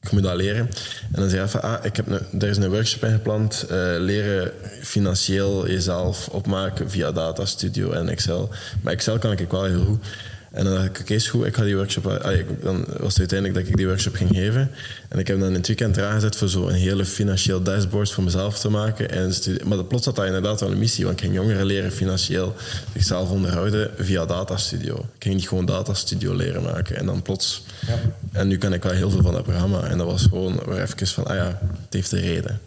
Speaker 1: ik moet dat leren. En dan zei hij van, ah, ik heb een, er is een workshop ingepland, eh, leren financieel jezelf opmaken via Data Studio en Excel. Maar Excel kan ik wel heel goed. En dan dacht ik, oké, is goed, ik ga die workshop... allee, dan was het uiteindelijk dat ik die workshop ging geven. En ik heb dan in het weekend eraan gezet voor zo een hele financieel dashboard voor mezelf te maken. En maar plots had dat inderdaad wel een missie, want ik ging jongeren leren financieel zichzelf onderhouden via Data Studio. Ik ging niet gewoon Data Studio leren maken. En dan plots...
Speaker 2: Ja.
Speaker 1: En nu kan ik wel heel veel van dat programma. En dat was gewoon weer even van, ah ja, het heeft een reden.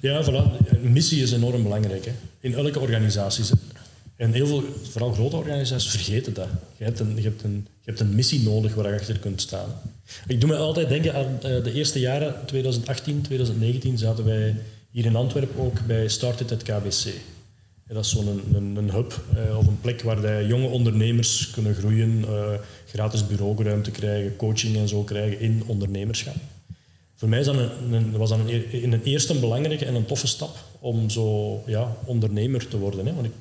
Speaker 2: Ja, voilà. Een missie is enorm belangrijk. Hè. In elke organisatie. En heel veel, vooral grote organisaties, vergeten dat. Je hebt een, je hebt een, je hebt een missie nodig waar je achter kunt staan. Ik doe me altijd denken aan eh, de eerste jaren, 2018, 2019, zaten wij hier in Antwerpen ook bij Started het KBC. Dat is zo'n een, een, hub eh, of een plek waar jonge ondernemers kunnen groeien, eh, gratis bureauruimte krijgen, coaching en zo krijgen in ondernemerschap. Voor mij is dat een, was dat een, e- in een eerste een belangrijke en een toffe stap om zo ja, ondernemer te worden. Hè? Want ik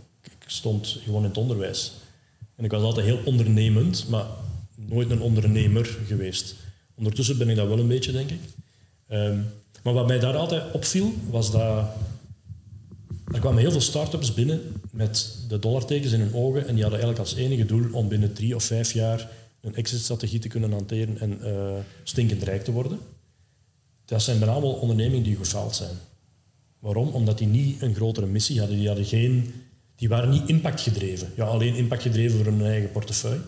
Speaker 2: stond gewoon in het onderwijs. En ik was altijd heel ondernemend, maar nooit een ondernemer geweest. Ondertussen ben ik dat wel een beetje, denk ik. Ehm, maar wat mij daar altijd opviel, was dat er kwamen heel veel start-ups binnen met de dollartekens in hun ogen en die hadden eigenlijk als enige doel om binnen drie of vijf jaar een exit-strategie te kunnen hanteren en eh, stinkend rijk te worden. Dat zijn bijna allemaal ondernemingen die gefaald zijn. Waarom? Omdat die niet een grotere missie hadden. Die, hadden geen, die waren niet impactgedreven. Ja, alleen impactgedreven voor hun eigen portefeuille.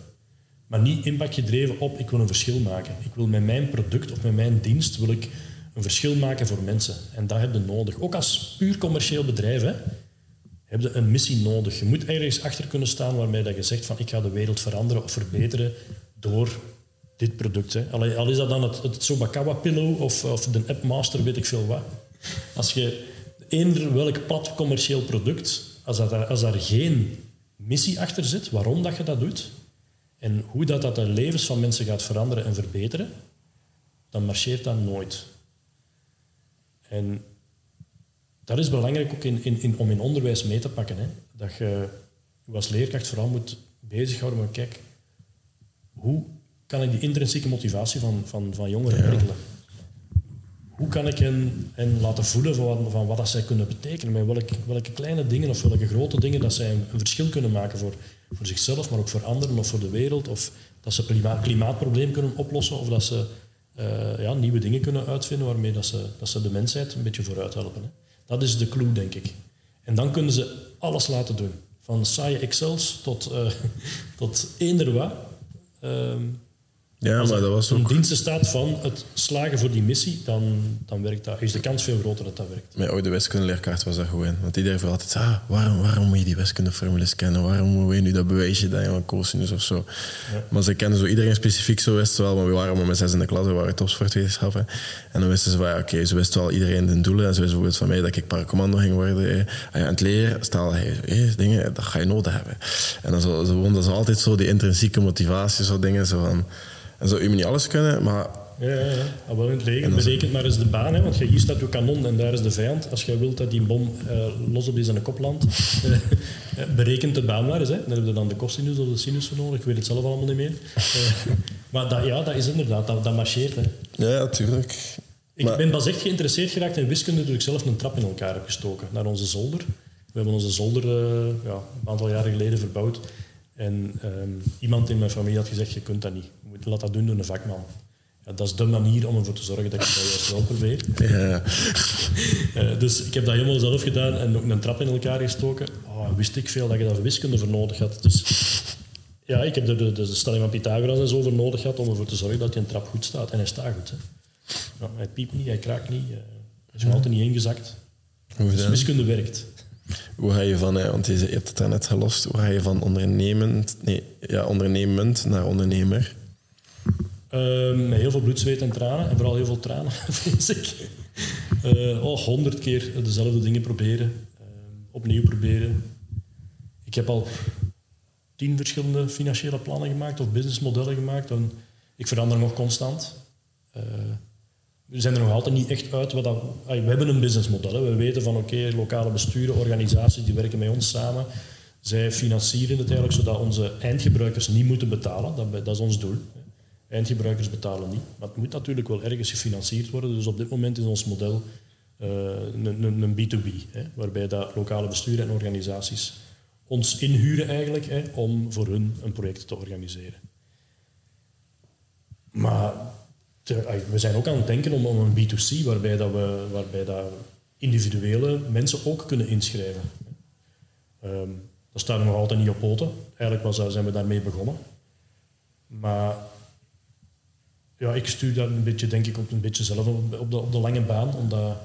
Speaker 2: Maar niet impactgedreven op ik wil een verschil maken. Ik wil met mijn product of met mijn dienst wil ik een verschil maken voor mensen. En dat heb je nodig. Ook als puur commercieel bedrijf hè, heb je een missie nodig. Je moet ergens achter kunnen staan waarmee dat je zegt van ik ga de wereld veranderen of verbeteren door dit product. Hè. Al is dat dan het, het Sobakawa Pillow of, of de Appmaster, weet ik veel wat. Als je eender welk plat commercieel product, als, dat, als daar geen missie achter zit, waarom dat je dat doet, en hoe dat, dat de levens van mensen gaat veranderen en verbeteren, dan marcheert dat nooit. En dat is belangrijk ook in, in, in, om in onderwijs mee te pakken. Hè. Dat je je als leerkracht vooral moet bezighouden met, kijk, hoe kan ik die intrinsieke motivatie van, van, van jongeren werkelen? Hoe kan ik hen, hen laten voelen van wat, van wat dat zij kunnen betekenen? Met welke, welke kleine dingen of welke grote dingen dat zij een, verschil kunnen maken voor, voor zichzelf, maar ook voor anderen of voor de wereld. Of dat ze klima, klimaatprobleem kunnen oplossen of dat ze eh, ja, nieuwe dingen kunnen uitvinden waarmee dat ze, dat ze de mensheid een beetje vooruit helpen. Hè. Dat is de clue, denk ik. En dan kunnen ze alles laten doen. Van saaie Excels tot, eh, tot eender wat. Ehm,
Speaker 1: Ja,
Speaker 2: als
Speaker 1: maar dat was ook...
Speaker 2: diensten staat van het slagen voor die missie, dan, dan werkt dat, is de kans veel groter dat dat werkt.
Speaker 1: Mijn oude wiskundeleerkracht was dat gewoon. Want iedereen vroeg altijd, ah, waarom, waarom moet je die wiskundeformules kennen? Waarom moet je nu dat bewijsje dat je van cosinus of zo? Maar ze kenden zo iedereen specifiek, zo wisten ze wel. Maar we waren maar met zes in de klas, we waren topsportwetenschappen. En dan wisten ze van, ja, oké, ze wisten wel iedereen de doelen. En ze wisten bijvoorbeeld van mij dat ik paracommando ging worden. eh. Ah het leren, stel, hey, dingen, dat ga je nodig hebben. En dan zo, dat is altijd zo die intrinsieke motivatie, zo dingen. Zo van, en zo, je moet niet alles kunnen, maar
Speaker 2: Ja, ja, ja. Ah, wel in het
Speaker 1: is-
Speaker 2: Berekent maar eens de baan, hè, want hier staat je kanon en daar is de vijand. Als jij wilt dat die bom eh, los op zijn kop landt, eh, berekent de baan maar eens. Hè. Dan heb je dan de cosinus of de sinus voor nodig. Ik weet het zelf allemaal niet meer. Eh, maar dat, ja, dat is inderdaad, dat, dat marcheert. Hè.
Speaker 1: ja, natuurlijk.
Speaker 2: Ik
Speaker 1: Maar-
Speaker 2: ben pas echt geïnteresseerd geraakt in wiskunde toen ik zelf een trap in elkaar heb gestoken naar onze zolder. We hebben onze zolder ja, een aantal jaren geleden verbouwd. En ehm, iemand in mijn familie had gezegd, je kunt dat niet. Je moet, laat dat doen door een vakman. Ja, dat is de manier om ervoor te zorgen dat ik dat juist wel probeer.
Speaker 1: Ja.
Speaker 2: Eh, dus ik heb dat helemaal zelf gedaan en ook een trap in elkaar gestoken. Oh, wist ik veel dat je daar wiskunde voor nodig had. Dus ja, ik heb er de, de, de stelling van Pythagoras en zo voor nodig gehad om ervoor te zorgen dat je een trap goed staat. En hij staat goed. Hè. Hij piept niet, hij kraakt niet, eh, hij is nog altijd niet ingezakt.
Speaker 1: Hoe,
Speaker 2: Dus wiskunde werkt.
Speaker 1: Hoe ga je van, want je hebt het daarnet gelost, hoe ga je van ondernemend, nee, ja, ondernemend naar ondernemer?
Speaker 2: Met heel veel bloed, zweet en tranen. En vooral heel veel tranen, vrees ik. Eh, oh, honderd keer dezelfde dingen proberen. Ehm, opnieuw proberen. Ik heb al tien verschillende financiële plannen gemaakt of businessmodellen gemaakt. En ik verander nog constant. Eh, we zijn er nog altijd niet echt uit. Wat we hebben een businessmodel. We weten van oké, lokale besturen, organisaties die werken met ons samen. Zij financieren het eigenlijk zodat onze eindgebruikers niet moeten betalen. Dat, dat is ons doel. Eindgebruikers betalen niet. Maar het moet natuurlijk wel ergens gefinancierd worden. Dus op dit moment is ons model eh, een, een, een B2B. Hè, waarbij dat lokale besturen en organisaties ons inhuren eigenlijk hè, om voor hun een project te organiseren. Maar we zijn ook aan het denken om, om een B2C, waarbij, dat we, waarbij dat individuele mensen ook kunnen inschrijven. Ehm, dat staat nog altijd niet op poten. Eigenlijk was, zijn we daarmee begonnen. Maar ja, ik stuur dat een beetje, denk ik, ook een beetje zelf op, op de, op de lange baan, omdat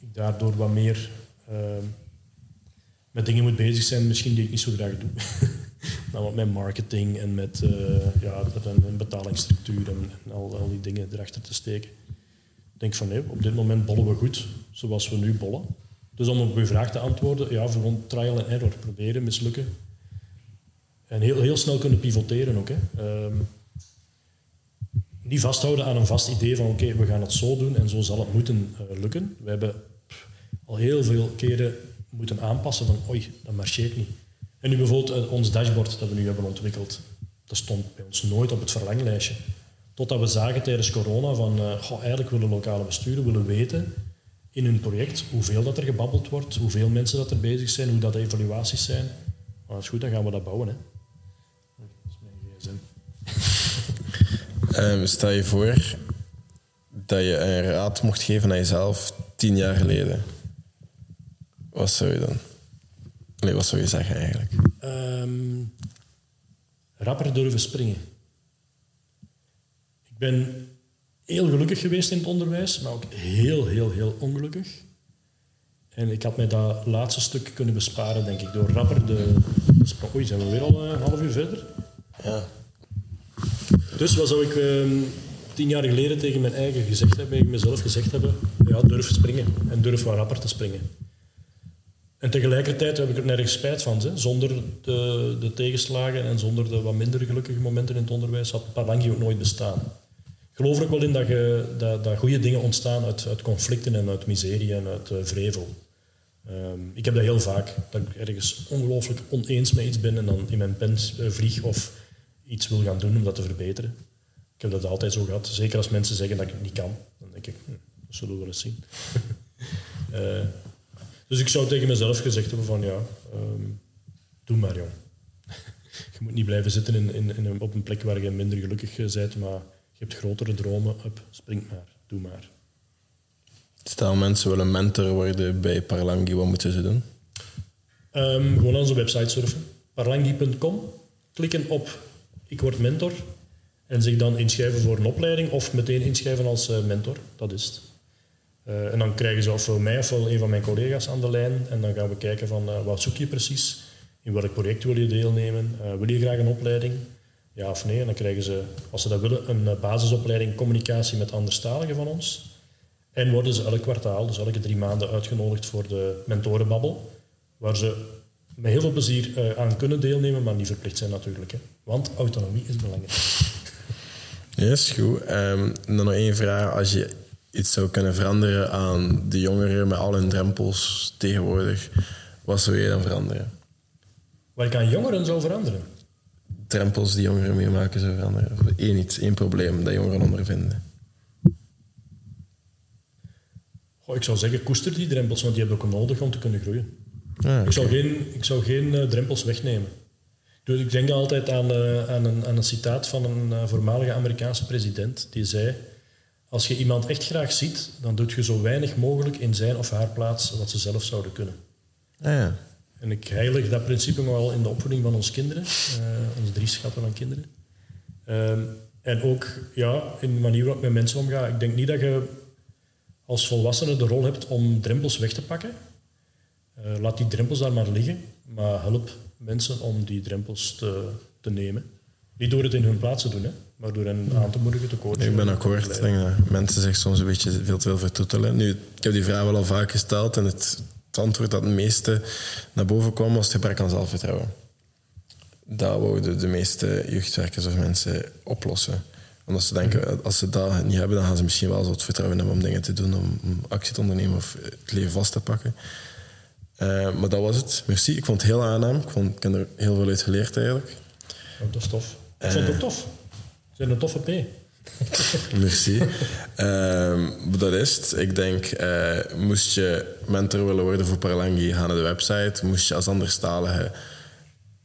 Speaker 2: ik daardoor wat meer ehm, met dingen moet bezig zijn, misschien die ik niet zo graag doe. Namelijk met marketing en met eh, ja, een, betalingsstructuur en, al, die dingen erachter te steken. Ik denk van nee, op dit moment bollen we goed, zoals we nu bollen. Dus om op uw vraag te antwoorden, ja, gewoon trial and error. Proberen, mislukken. En heel, heel snel kunnen pivoteren ook. Hè. Ehm, niet vasthouden aan een vast idee van oké, we gaan het zo doen en zo zal het moeten eh, lukken. We hebben al heel veel keren moeten aanpassen van oei, dat marcheert niet. En nu bijvoorbeeld eh, ons dashboard dat we nu hebben ontwikkeld, dat stond bij ons nooit op het verlanglijstje. Totdat we zagen tijdens corona van eh, eigenlijk willen lokale besturen willen weten in hun project hoeveel dat er gebabbeld wordt, hoeveel mensen dat er bezig zijn, hoe dat de evaluaties zijn. Maar dat is goed, dan gaan we dat bouwen. Hè. Dat is mijn gsm.
Speaker 1: Ehm, stel je voor dat je een raad mocht geven aan jezelf tien jaar geleden. Wat zou je dan? Nee, wat zou je zeggen eigenlijk?
Speaker 2: Ehm, rapper durven springen. Ik ben heel gelukkig geweest in het onderwijs, maar ook heel, heel, heel ongelukkig. En ik had mij dat laatste stuk kunnen besparen, denk ik, door rapper de, sprong. Oei, zijn we weer al een half uur verder?
Speaker 1: Ja.
Speaker 2: Dus wat zou ik ehm, tien jaar geleden tegen mijn eigen gezegd hebben, tegen mezelf gezegd hebben? Ja, durf springen en durf wat rapper te springen. En tegelijkertijd heb ik er nergens spijt van. Hè. Zonder de, de tegenslagen en zonder de wat minder gelukkige momenten in het onderwijs had Palangi ook nooit bestaan. Ik geloof er ook wel in dat, je, dat, dat goede dingen ontstaan uit, uit conflicten en uit miserie en uit eh, vrevel. Ehm, ik heb dat heel vaak, dat ik ergens ongelooflijk oneens met iets ben en dan in mijn pen eh, vlieg of iets wil gaan doen om dat te verbeteren. Ik heb dat altijd zo gehad. Zeker als mensen zeggen dat ik het niet kan. Dan denk ik, hm, dat zullen we wel eens zien. Eh, dus ik zou tegen mezelf gezegd hebben van ja, ehm, doe maar jong. je moet niet blijven zitten in, in, in een, op een plek waar je minder gelukkig bent, maar je hebt grotere dromen. Up, spring maar, doe maar.
Speaker 1: Stel mensen willen mentor worden bij Parlangi, wat moeten ze doen?
Speaker 2: Ehm, gewoon aan onze website surfen. Parlangi.com. Klikken op ik word mentor. En zich dan inschrijven voor een opleiding of meteen inschrijven als eh, mentor. Dat is het. Eh, en dan krijgen ze ofwel mij ofwel een van mijn collega's aan de lijn. En dan gaan we kijken van eh, wat zoek je precies? In welk project wil je deelnemen? Eh, wil je graag een opleiding? Ja of nee? En dan krijgen ze, als ze dat willen, een basisopleiding communicatie met anderstaligen van ons. En worden ze elk kwartaal, dus elke drie maanden, uitgenodigd voor de mentorenbabbel. Waar ze met heel veel plezier aan kunnen deelnemen, maar niet verplicht zijn natuurlijk. Hè. Want autonomie is belangrijk.
Speaker 1: Yes, goed. En dan nog één vraag. Als je iets zou kunnen veranderen aan de jongeren met al hun drempels tegenwoordig, wat zou je dan veranderen?
Speaker 2: Wat ik aan jongeren zou veranderen.
Speaker 1: Drempels die jongeren meemaken zou veranderen? Of één iets, één probleem dat jongeren ondervinden?
Speaker 2: Goh, ik zou zeggen, koester die drempels, want die hebben ook nodig om te kunnen groeien.
Speaker 1: Ah,
Speaker 2: Ik zou geen, ik zou geen eh, drempels wegnemen. Ik Dus ik denk altijd aan, uh, aan, een, aan een citaat van een uh, voormalige Amerikaanse president. Die zei, als je iemand echt graag ziet, dan doet je zo weinig mogelijk in zijn of haar plaats wat ze zelf zouden kunnen.
Speaker 1: Ah, ja.
Speaker 2: En ik heilig dat principe nogal in de opvoeding van onze kinderen, uh, onze drie schatten van kinderen. Ehm, en ook ja, in de manier waarop ik met mensen omga. Ik denk niet dat je als volwassene de rol hebt om drempels weg te pakken. Uh, laat die drempels daar maar liggen, maar help mensen om die drempels te, te nemen. Niet door het in hun plaats te doen, hè, maar door hen aan te moedigen, te coachen.
Speaker 1: Ik ben akkoord. Ik denk dat mensen zich soms een beetje veel te veel vertoetelen. Nu, ik heb die vraag wel al vaak gesteld en het, het antwoord dat het meeste naar boven kwam was het gebrek aan zelfvertrouwen. Dat wouden de meeste jeugdwerkers of mensen oplossen. Omdat ze denken, als ze dat niet hebben, dan gaan ze misschien wel zo het vertrouwen hebben om dingen te doen, om, actie te ondernemen of het leven vast te pakken. Uh, maar dat was het. Merci. Ik vond het heel aangenaam. Ik, vond, ik heb er heel veel uit geleerd eigenlijk.
Speaker 2: Oh, dat is tof. Ik vond het ook tof. Ze zijn een toffe P.
Speaker 1: Merci. uh, dat is. Ik denk, uh, moest je mentor willen worden voor Paralangi, ga naar de website. Moest je als anderstalige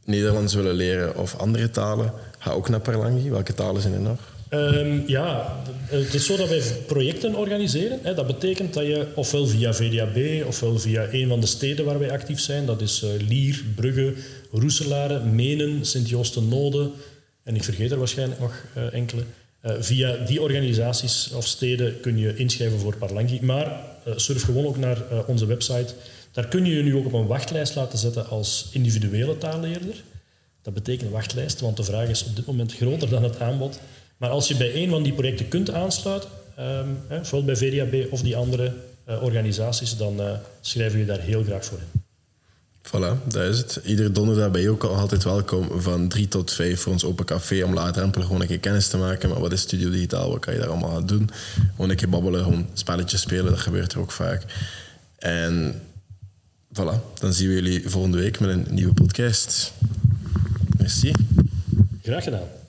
Speaker 1: Nederlands willen leren of andere talen, ga ook naar Paralangi. Welke talen zijn er nog?
Speaker 2: Um, ja, het is zo dat wij projecten organiseren. Hè. Dat betekent dat je ofwel via VDAB ofwel via een van de steden waar wij actief zijn, dat is uh, Lier, Brugge, Roeselare, Menen, Sint-Joosten, Node en ik vergeet er waarschijnlijk nog uh, enkele. Uh, via die organisaties of steden kun je inschrijven voor Parlangi. Maar surf gewoon ook naar onze website. Daar kun je je nu ook op een wachtlijst laten zetten als individuele taalleerder. Dat betekent wachtlijst, want de vraag is op dit moment groter dan het aanbod. Maar als je bij een van die projecten kunt aansluiten, hè, bijvoorbeeld bij VDAB of die andere organisaties, dan schrijven we je daar heel graag voor in.
Speaker 1: Voilà, dat is het. Iedere donderdag ben je ook altijd welkom van drie tot vijf voor ons open café om laagdrempelig gewoon een keer kennis te maken. Maar wat is Studio Digitaal? Wat kan je daar allemaal aan doen? Gewoon een keer babbelen, gewoon spelletjes spelen, dat gebeurt er ook vaak. En voilà, dan zien we jullie volgende week met een nieuwe podcast. Merci.
Speaker 2: Graag gedaan.